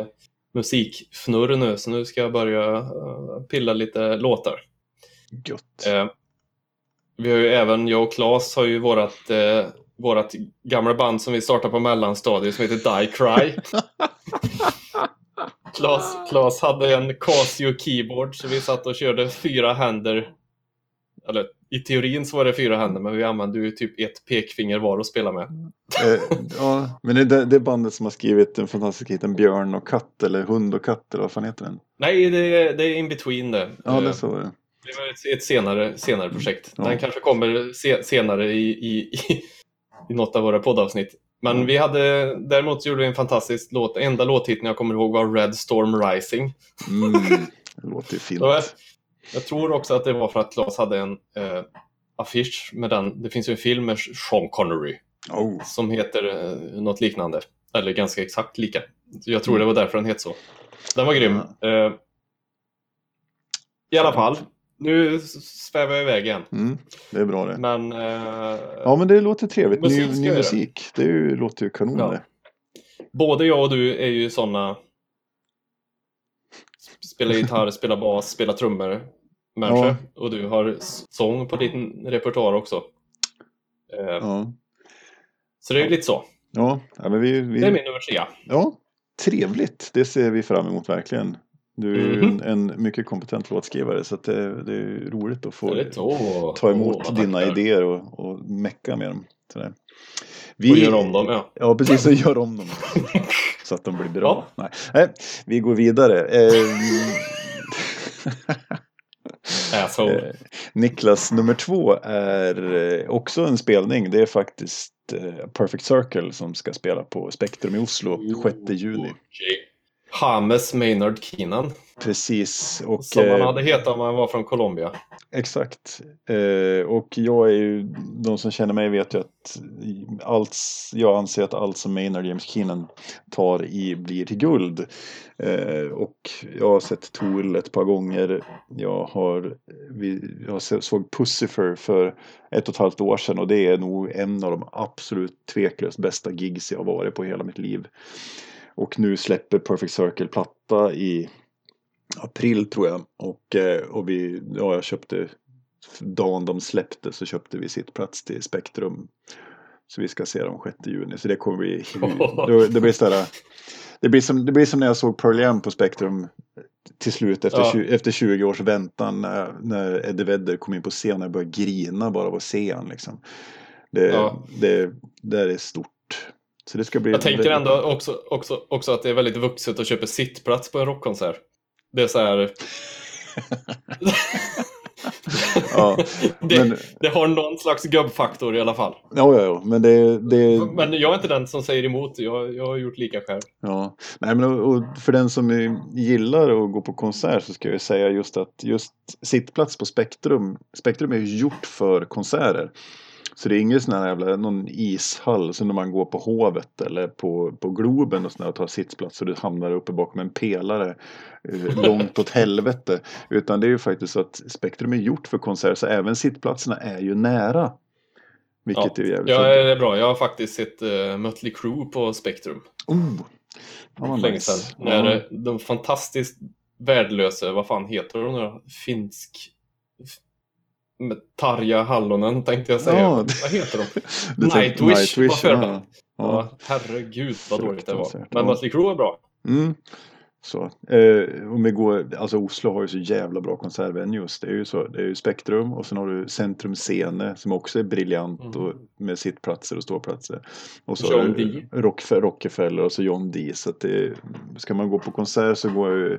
musikfnurr nu, så nu ska jag börja eh, pilla lite låtar. Gött. Eh, vi har ju även, jag och Claes har ju vårat, eh, vårat gamla band som vi startade på mellanstadiet som heter Die Cry. Claes, Claes hade en Casio keyboard så vi satt och körde fyra händer. Eller i teorin så var det fyra händer men vi använde ju typ ett pekfinger var att spela med. Eh, ja, men det är det, det bandet som har skrivit den fantastiska hiten Björn och katt eller Hund och katt eller vad fan heter den? Nej, det, är- det är in between det. Ja, det Eh, är så. det. Det var ett, ett senare, senare projekt. Ja. Den kanske kommer se, senare i, i, i, i något av våra poddavsnitt. Men Mm. vi hade, däremot gjorde vi en fantastisk låt. Enda låttiteln jag kommer ihåg var Red Storm Rising. Mm, det låter ju fint. Jag, tror också att det var för att Claes hade en eh, affisch med den. Det finns ju en film med Sean Connery Oh, som heter eh, något liknande. Eller ganska exakt lika. Jag tror det var därför den hette så. Den var grym. Eh, I alla fall, nu svävar jag iväg igen. mm, det är bra det. Men eh, Ja, men det låter trevligt. Musik Ny, ny musik. Det ju, låter ju kanon Ja. det. både jag och du är ju sådana spelar gitarr, spelar bas, spelar trummor människor. Ja. Och du har sång på din repertoar också. Eh, Ja, Så det är ju lite så. ja, ja men vi, vi, Det är min nummer tre. ja, trevligt. Det ser vi fram emot verkligen. Du är ju Mhm. en, en mycket kompetent låtskrivare så det, det är roligt att få åh, ta emot åh, dina tackar. idéer och, och mecka med dem. Sådär. Och gör om dem, ja. Ja, precis. Och gör om dem. så att de blir bra. Nej. Nej, vi går vidare. Eh, Asshole. eh, Niklas nummer två är eh, också en spelning. Det är faktiskt eh, Perfect Circle som ska spela på Spektrum i Oslo 6 juni. Okej. James Maynard Keenan. Precis. Och, som han eh, hade hetat om han var från Colombia. Exakt. Eh, och jag är ju, de som känner mig vet ju att allt, jag anser att allt som Maynard James Keenan tar i blir till guld. Eh, och jag har sett Tool ett par gånger. Jag har, vi, jag såg Pussifer för ett och ett halvt år sedan och det är nog en av de absolut tveklöst bästa gigs jag har varit på hela mitt liv. Och nu släpper Perfect Circle platta i april tror jag. Och, eh, och vi, ja, jag köpte, dagen de släppte så köpte vi sittplats till Spektrum. Så vi ska se dem 6 juni. Så det kommer bli, det, det blir sådär, det blir, som, det blir som när jag såg Pearl Jam på Spektrum till slut efter, ja. 20, efter 20 års väntan när, när Eddie Vedder kom in på scenen och började grina bara av att se han. Liksom. Det, ja. det, det är stort. Så det ska bli jag tänker ändå också, också, också att det är väldigt vuxet att köpa sittplats på en rockkonsert. Det är så här... ja, det, men... det, har någon slags gubbfaktor i alla fall. Ja, ja, ja. Men, det, det... men jag är inte den som säger emot. Jag, jag har gjort lika själv. Ja, Nej, men och, för den som gillar att gå på konsert så ska jag säga just att just sittplats på Spektrum. Spektrum är gjort för konserter. Så det är ingen sån här jävla, någon ishall som när man går på Hovet eller på, på Globen och, och tar sittplats och du hamnar uppe bakom en pelare eh, långt åt helvete. Utan det är ju faktiskt så att Spektrum är gjort för konserter så även sittplatserna är ju nära. Vilket ja, är jävligt Ja, det är bra. Jag har faktiskt sett uh, Mötley Crüe på Spektrum. Oh. Ja, Länge sedan. När ja. de fantastiskt värdelösa, vad fan heter de nu Finsk Tarja Hallonen tänkte jag säga. Ja. Vad heter de? Nightwish, Nightwish var förband. Ja. ja. Herregud vad dåligt det var. Men Mötley Crüe var bra. Mm. Så, eh, om vi går, alltså Oslo har ju så jävla bra konsertvenues. Det är ju så, det är ju Spektrum och sen har du Centrum Scene som också är briljant mm. och med sittplatser och ståplatser. Och så John D. Rock, Rockefeller och så John D. Så att det, ska man gå på konsert så går ju,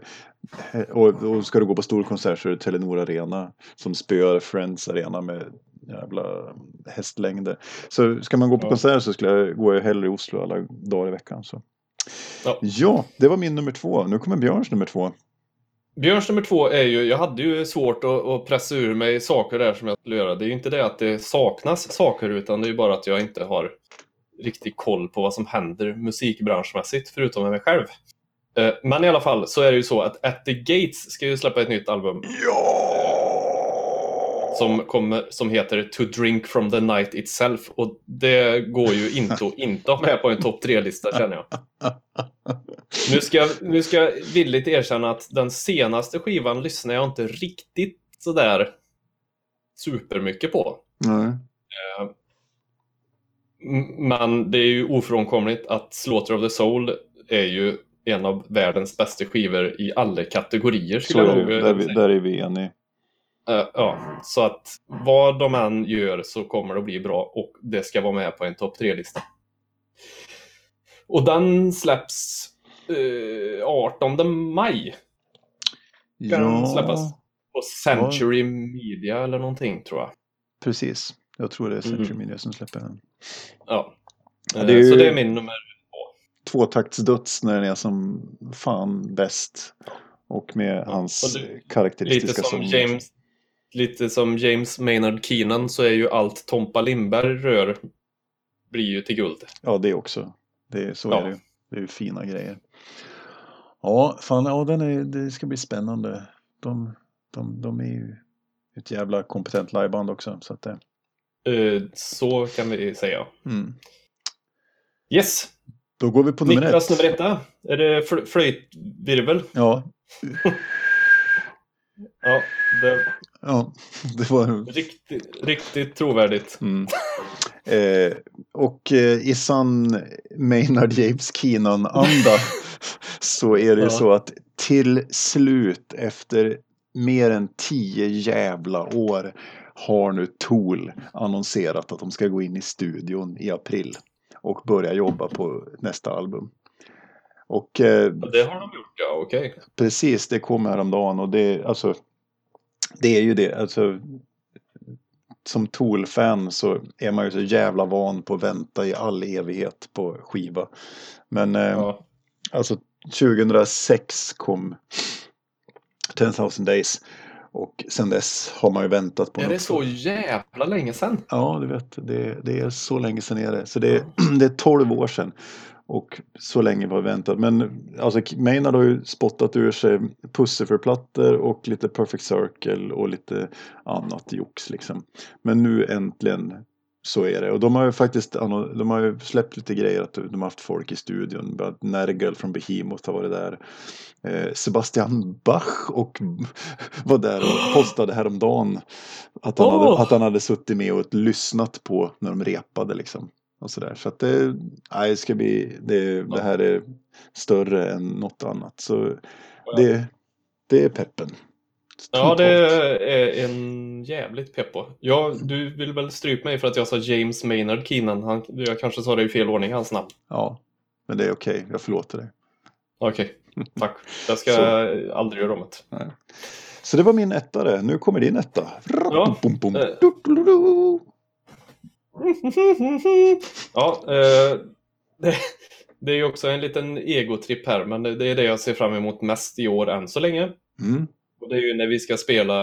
och, och ska du gå på stor konsert så är det Telenor Arena som spöar Friends Arena med jävla hästlängder. Så ska man gå på ja. konsert så skulle jag gå hellre i Oslo alla dagar i veckan. Så. Ja. ja, det var min nummer två. Nu kommer Björns nummer två. Björns nummer två är ju, jag hade ju svårt att, att, pressa ur mig saker där som jag skulle göra. Det är ju inte det att det saknas saker utan det är ju bara att jag inte har riktig koll på vad som händer musikbranschmässigt förutom med mig själv. Eh, men i alla fall så är det ju så att At the Gates ska ju släppa ett nytt album. Ja! Som, kommer, som heter To Drink From The Night Itself. Och det går ju inte att inte ha med på en topp tre-lista känner jag. Nu ska, nu ska jag villigt erkänna att den senaste skivan lyssnar jag inte riktigt sådär supermycket på. Nej. Men det är ju ofrånkomligt att Slaughter of the Soul är ju en av världens bästa skivor i alla kategorier. Så är det, där, där är vi eniga. Uh, ja, så att vad de än gör så kommer det att bli bra och det ska vara med på en topp tre-lista. Och den släpps uh, 18 maj. Kan ja. släppas. På Century ja. Media eller någonting tror jag. Precis, jag tror det är Century mm. Media som släpper den. Ja, uh, det så det är min nummer två. Tvåtaktsdöds när den är som fan bäst. Och med hans och karaktäristiska Lite som James lite som James Maynard Keenan så är ju allt Tompa Lindberg rör blir ju till guld. Ja, det också. Det så ja. är det Det är ju fina grejer. Ja, fan, ja, den är, det ska bli spännande. De, de, de är ju ett jävla kompetent liveband också. Så, att det... Uh, så kan vi säga. Mm. Yes. Då går vi på nummer Niklas, ett. nummer etta. Är det flöjtvirvel? Ja. ja, det Ja, det var... Riktigt, riktigt trovärdigt. Mm. Eh, och eh, i sann Maynard James Keenan-anda så är det ju ja. så att till slut efter mer än tio jävla år har nu Tool annonserat att de ska gå in i studion i april och börja jobba på nästa album. Och, eh, det har de gjort, ja, okej. Okay. Precis, det kom häromdagen och det, alltså det är ju det. Alltså, som Tool-fan så är man ju så jävla van på att vänta i all evighet på skiva. Men eh, ja. alltså 2006 kom 10,000 Days. Och sen dess har man ju väntat på Är det så jävla länge sedan? Ja, du vet, det, det är så länge sedan är det. Så det, det är 12 år sedan. Och så länge var väntat. Men alltså Maynard har ju spottat ur sig Pussifer-plattor och lite Perfect Circle och lite annat jox liksom. Men nu äntligen så är det. Och de har ju faktiskt de har ju släppt lite grejer att de har haft folk i studion. Nergal från Behemoth har varit där. Eh, Sebastian Bach och var där och postade häromdagen att han, oh. hade, att han hade suttit med och lyssnat på när de repade liksom. Och så där. så att det, nej, det ska bli, det, det här är större än något annat. Så det, det är peppen. Ja, det är en jävligt pepp på. Ja, du vill väl strypa mig för att jag sa James Maynard Keenan. Han, jag kanske sa det i fel ordning, hans namn. Ja, men det är okej. Okay. Jag förlåter dig. Okej, okay. tack. Jag ska Så. aldrig göra om det. Så det var min ettare. Nu kommer din etta. Ja. Bum, bum. Ja, eh, det, det är ju också en liten egotripp här, men det, det, är det jag ser fram emot mest i år än så länge. Mm. Och det är ju när vi ska spela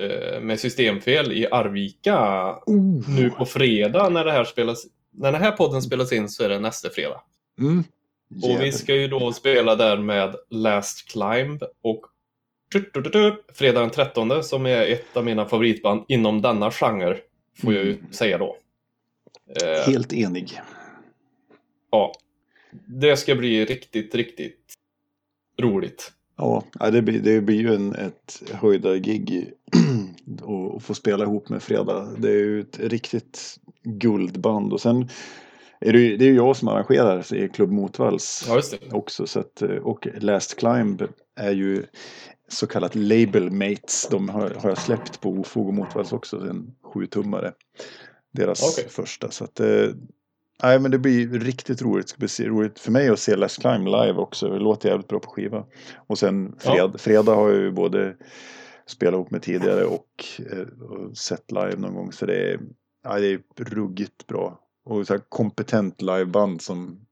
eh, med systemfel i Arvika oh. nu på fredag när det här spelas. När den här podden spelas in så är det nästa fredag. Mm. Och vi ska ju då spela där med Last Climb och fredag den 13 som är ett av mina favoritband inom denna genre. Får jag ju mm. säga då. Eh, Helt enig. Ja. Det ska bli riktigt, riktigt roligt. Ja, det blir, det blir ju en, ett höjdargig att få spela ihop med Fredag. Det är ju ett riktigt guldband och sen är det, ju, det är ju jag som arrangerar i Klubb Motvalls ja, också. Så att, och Last Climb är ju så kallat label mates. De har, har jag släppt på Ofog och Motvalls också, en sjutummare. Deras okay. första. Så att, eh, nej, men det blir riktigt roligt. Det ska bli roligt för mig att se Last Climb live också. Det låter jävligt bra på skiva. Och sen fred, ja. fredag har jag ju både spelat ihop med tidigare och, eh, och sett live någon gång. Så det är, ja, det är ruggigt bra. Och så här kompetent liveband som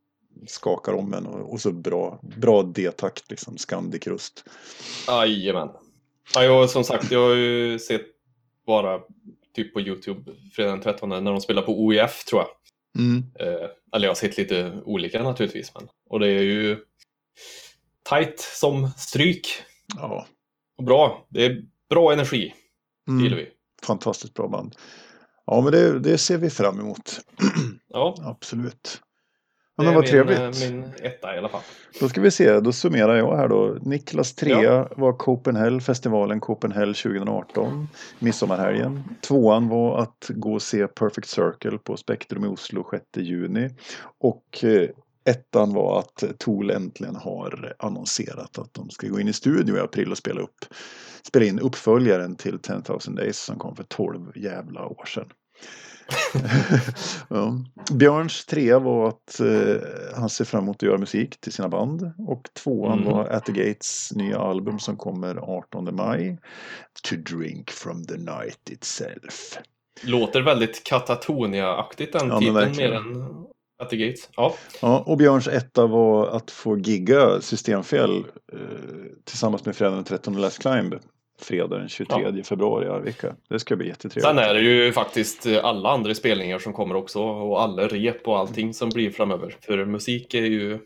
skakar om en och, och så bra, bra D-takt liksom, Scandic-rust. Jajamän. Ja, jag, som sagt, jag har ju sett bara typ på Youtube fredag den 13 när de spelar på OIF tror jag. Mm. Eh, eller jag har sett lite olika naturligtvis. Men, och det är ju tight som stryk. Ja. Och bra. Det är bra energi. Mm. Det gillar vi. Fantastiskt bra band. Ja, men det, det ser vi fram emot. ja. Absolut. Ja, men vad trevligt. Eh, min etta i alla fall. Då ska vi se, då summerar jag här då. Niklas trea ja. var Copenhagen, festivalen Copenhagen 2018, midsommarhelgen. Tvåan var att gå och se Perfect Circle på Spektrum i Oslo 6 juni. Och eh, ettan var att Tool äntligen har annonserat att de ska gå in i studio i april och spela upp spela in uppföljaren till 10,000 Days som kom för 12 jävla år sedan. ja. Björns trea var att eh, han ser fram emot att göra musik till sina band. Och tvåan mm. var At the Gates nya album som kommer 18 maj. To drink from the night itself. Låter väldigt Katatonia-aktigt den ja, titeln mer än At the Gates. Ja. ja, och Björns etta var att få gigga Systemfel eh, tillsammans med den 13 Last Climb fredag den 23 ja. februari i Arvika. Det ska bli jättetrevligt. Sen är det ju faktiskt alla andra spelningar som kommer också och alla rep och allting som blir framöver. För musik är ju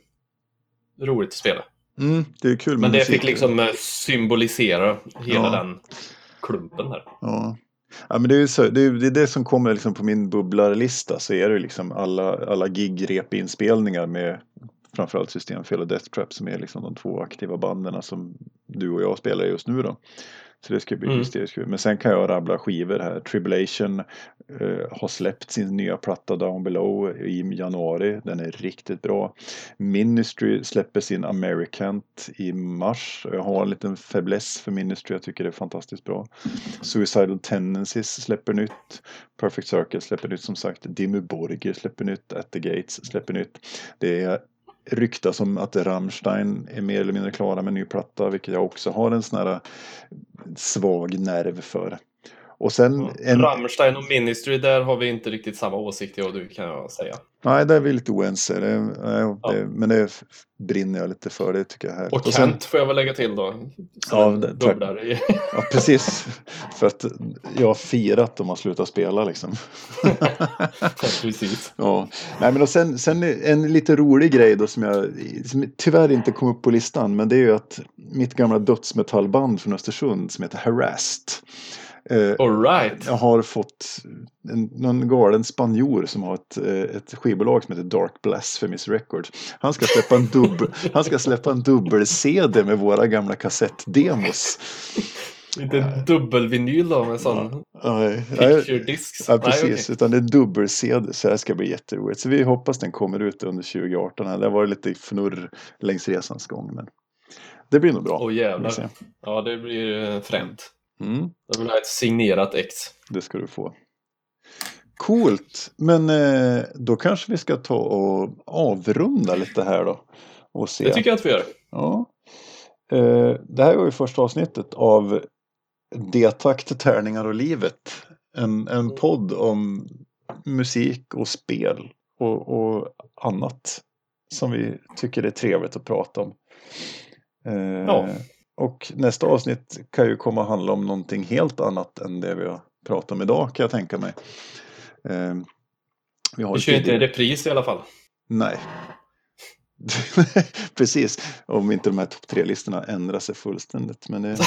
roligt att spela. Mm, det är kul Men det musik. fick liksom eh, symbolisera hela ja. den klumpen här. Ja. Ja, men det, är så, det, är, det är det som kommer liksom på min bubblarlista så är det liksom alla, alla gig-rep-inspelningar med framförallt Systemfel och Death Trap som är liksom de två aktiva banden som du och jag spelar just nu då. Så det ska bli mm. hysteriskt kul. Men sen kan jag rabbla skivor här. Tribulation uh, har släppt sin nya platta Down Below i januari. Den är riktigt bra. Ministry släpper sin Americant i mars. Jag har en liten fäbless för Ministry. Jag tycker det är fantastiskt bra. Suicidal Tendencies släpper nytt. Perfect Circle släpper nytt som sagt. Dimmu Borgir släpper nytt. At the Gates släpper nytt. Det är ryktas om att Rammstein är mer eller mindre klara med ny platta, vilket jag också har en sån här svag nerv för. Och sen ja, en... Rammstein och Ministry, där har vi inte riktigt samma åsikt jag och du kan jag säga. Nej, där är vi lite oense. Det, nej, det, Men det brinner jag lite för. Det tycker jag är härligt. Och Kent får jag väl lägga till då. Ja, det, bubblar ja, precis. För att jag har firat de har slutat spela liksom. ja, precis. Ja. Nej, men och sen, sen en lite rolig grej då som jag som tyvärr inte kom upp på listan. Men det är ju att mitt gamla dödsmetallband från Östersund som heter Harassed Eh, All right. Jag har fått en, någon galen spanjor som har ett, eh, ett skivbolag som heter Dark Blasphemous Records. Han ska släppa en dubbel, han ska släppa en dubbel-CD med våra gamla kassettdemos. Inte en dubbelvinyl då med sån nej, picture discs? Ja, precis. Nej, okay. Utan det är dubbel-CD så det ska bli jätteroligt. Så vi hoppas den kommer ut under 2018. Det har varit lite fnurr längs resans gång. Men det blir nog bra. Åh oh, jävlar. Ja, det blir fränt. Mm. Jag vill ha ett signerat ex. Det ska du få. Coolt, men eh, då kanske vi ska ta och avrunda lite här då. Och se. Det tycker jag att vi gör. Ja. Eh, det här var ju första avsnittet av D-takt, tärningar och livet. En, en podd om musik och spel och, och annat som vi tycker är trevligt att prata om. Eh, ja. Och nästa avsnitt kan ju komma att handla om någonting helt annat än det vi har pratat om idag kan jag tänka mig. Eh, vi, har vi kör inte repris i alla fall. Nej. Precis, om inte de här topp tre-listorna ändrar sig fullständigt. Men eh,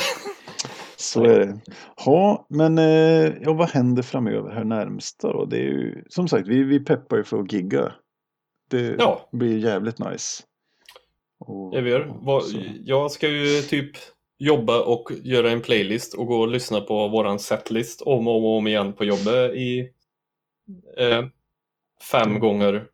så är det. Ja, men eh, ja, vad händer framöver här närmsta då? Det är ju, som sagt, vi, vi peppar ju för att gigga. Det ja. blir jävligt nice. Och, det vi gör. Vad, jag ska ju typ jobba och göra en playlist och gå och lyssna på våran setlist om och om, och om igen på jobbet i eh, fem mm. gånger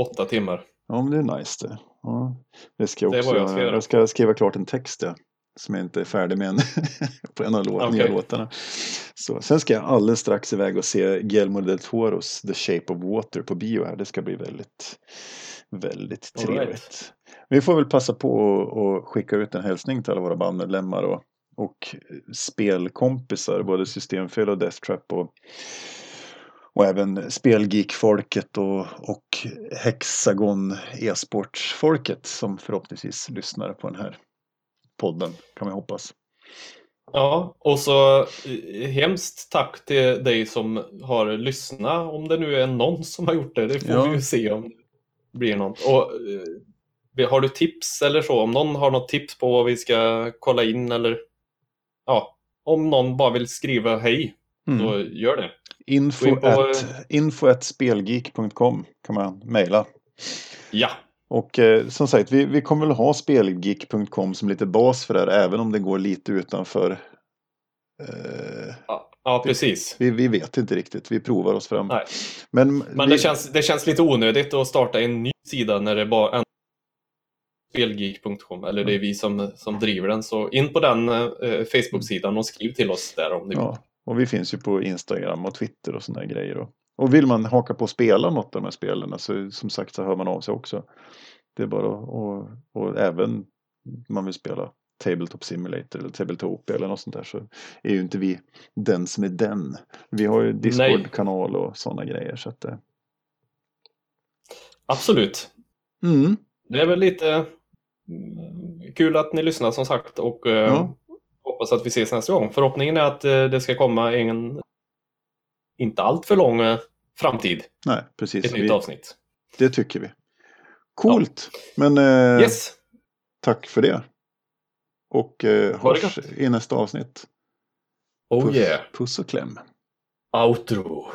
åtta timmar. Ja, men det är nice det. Ja, det ska jag också. Det jag, ska jag ska skriva klart en text ja, som jag inte är färdig med än på en av låt, okay. nya låtarna. Så, sen ska jag alldeles strax iväg och se Guillermo del Toros The Shape of Water på bio här. Det ska bli väldigt, väldigt trevligt. Right. Vi får väl passa på att skicka ut en hälsning till alla våra bandmedlemmar och, och spelkompisar, både Systemfel och Death Trap och, och även Spelgeek-folket och, och Hexagon e-sportsfolket som förhoppningsvis lyssnar på den här podden, kan man hoppas. Ja, och så eh, hemskt tack till dig som har lyssnat, om det nu är någon som har gjort det. Det får ja. vi ju se om det blir något. Och eh, har du tips eller så? Om någon har något tips på vad vi ska kolla in eller ja, om någon bara vill skriva hej, mm. så gör det. Info, på, at, info at spelgeek.com kan man mejla. Ja. Och eh, som sagt, vi, vi kommer väl ha spelgeek.com som lite bas för det här, även om det går lite utanför. Eh, ja, ja, precis. Vi, vi vet inte riktigt, vi provar oss fram. Nej. Men, Men vi... det, känns, det känns lite onödigt att starta en ny sida när det bara spelgeek.com, eller det är vi som, som driver den. Så in på den eh, Facebook-sidan och skriv till oss där om ni vill. Ja, och vi finns ju på Instagram och Twitter och sådana grejer. Och, och vill man haka på och spela något av de här spelen så som sagt så hör man av sig också. Det är bara och, och även man vill spela Tabletop Simulator eller Tabletopia eller något sånt där så är ju inte vi den som är den. Vi har ju Discord-kanal och sådana grejer. Så att, eh. Absolut. Mm. Det är väl lite kul att ni lyssnar som sagt och eh, ja. hoppas att vi ses nästa gång. Förhoppningen är att eh, det ska komma en inte allt för lång eh, framtid. Nej, precis. Ett nytt avsnitt. Det tycker vi. Coolt. Ja. Men eh, yes. tack för det. Och eh, hörs i nästa avsnitt. Oh puss, yeah. Puss och kläm. Outro.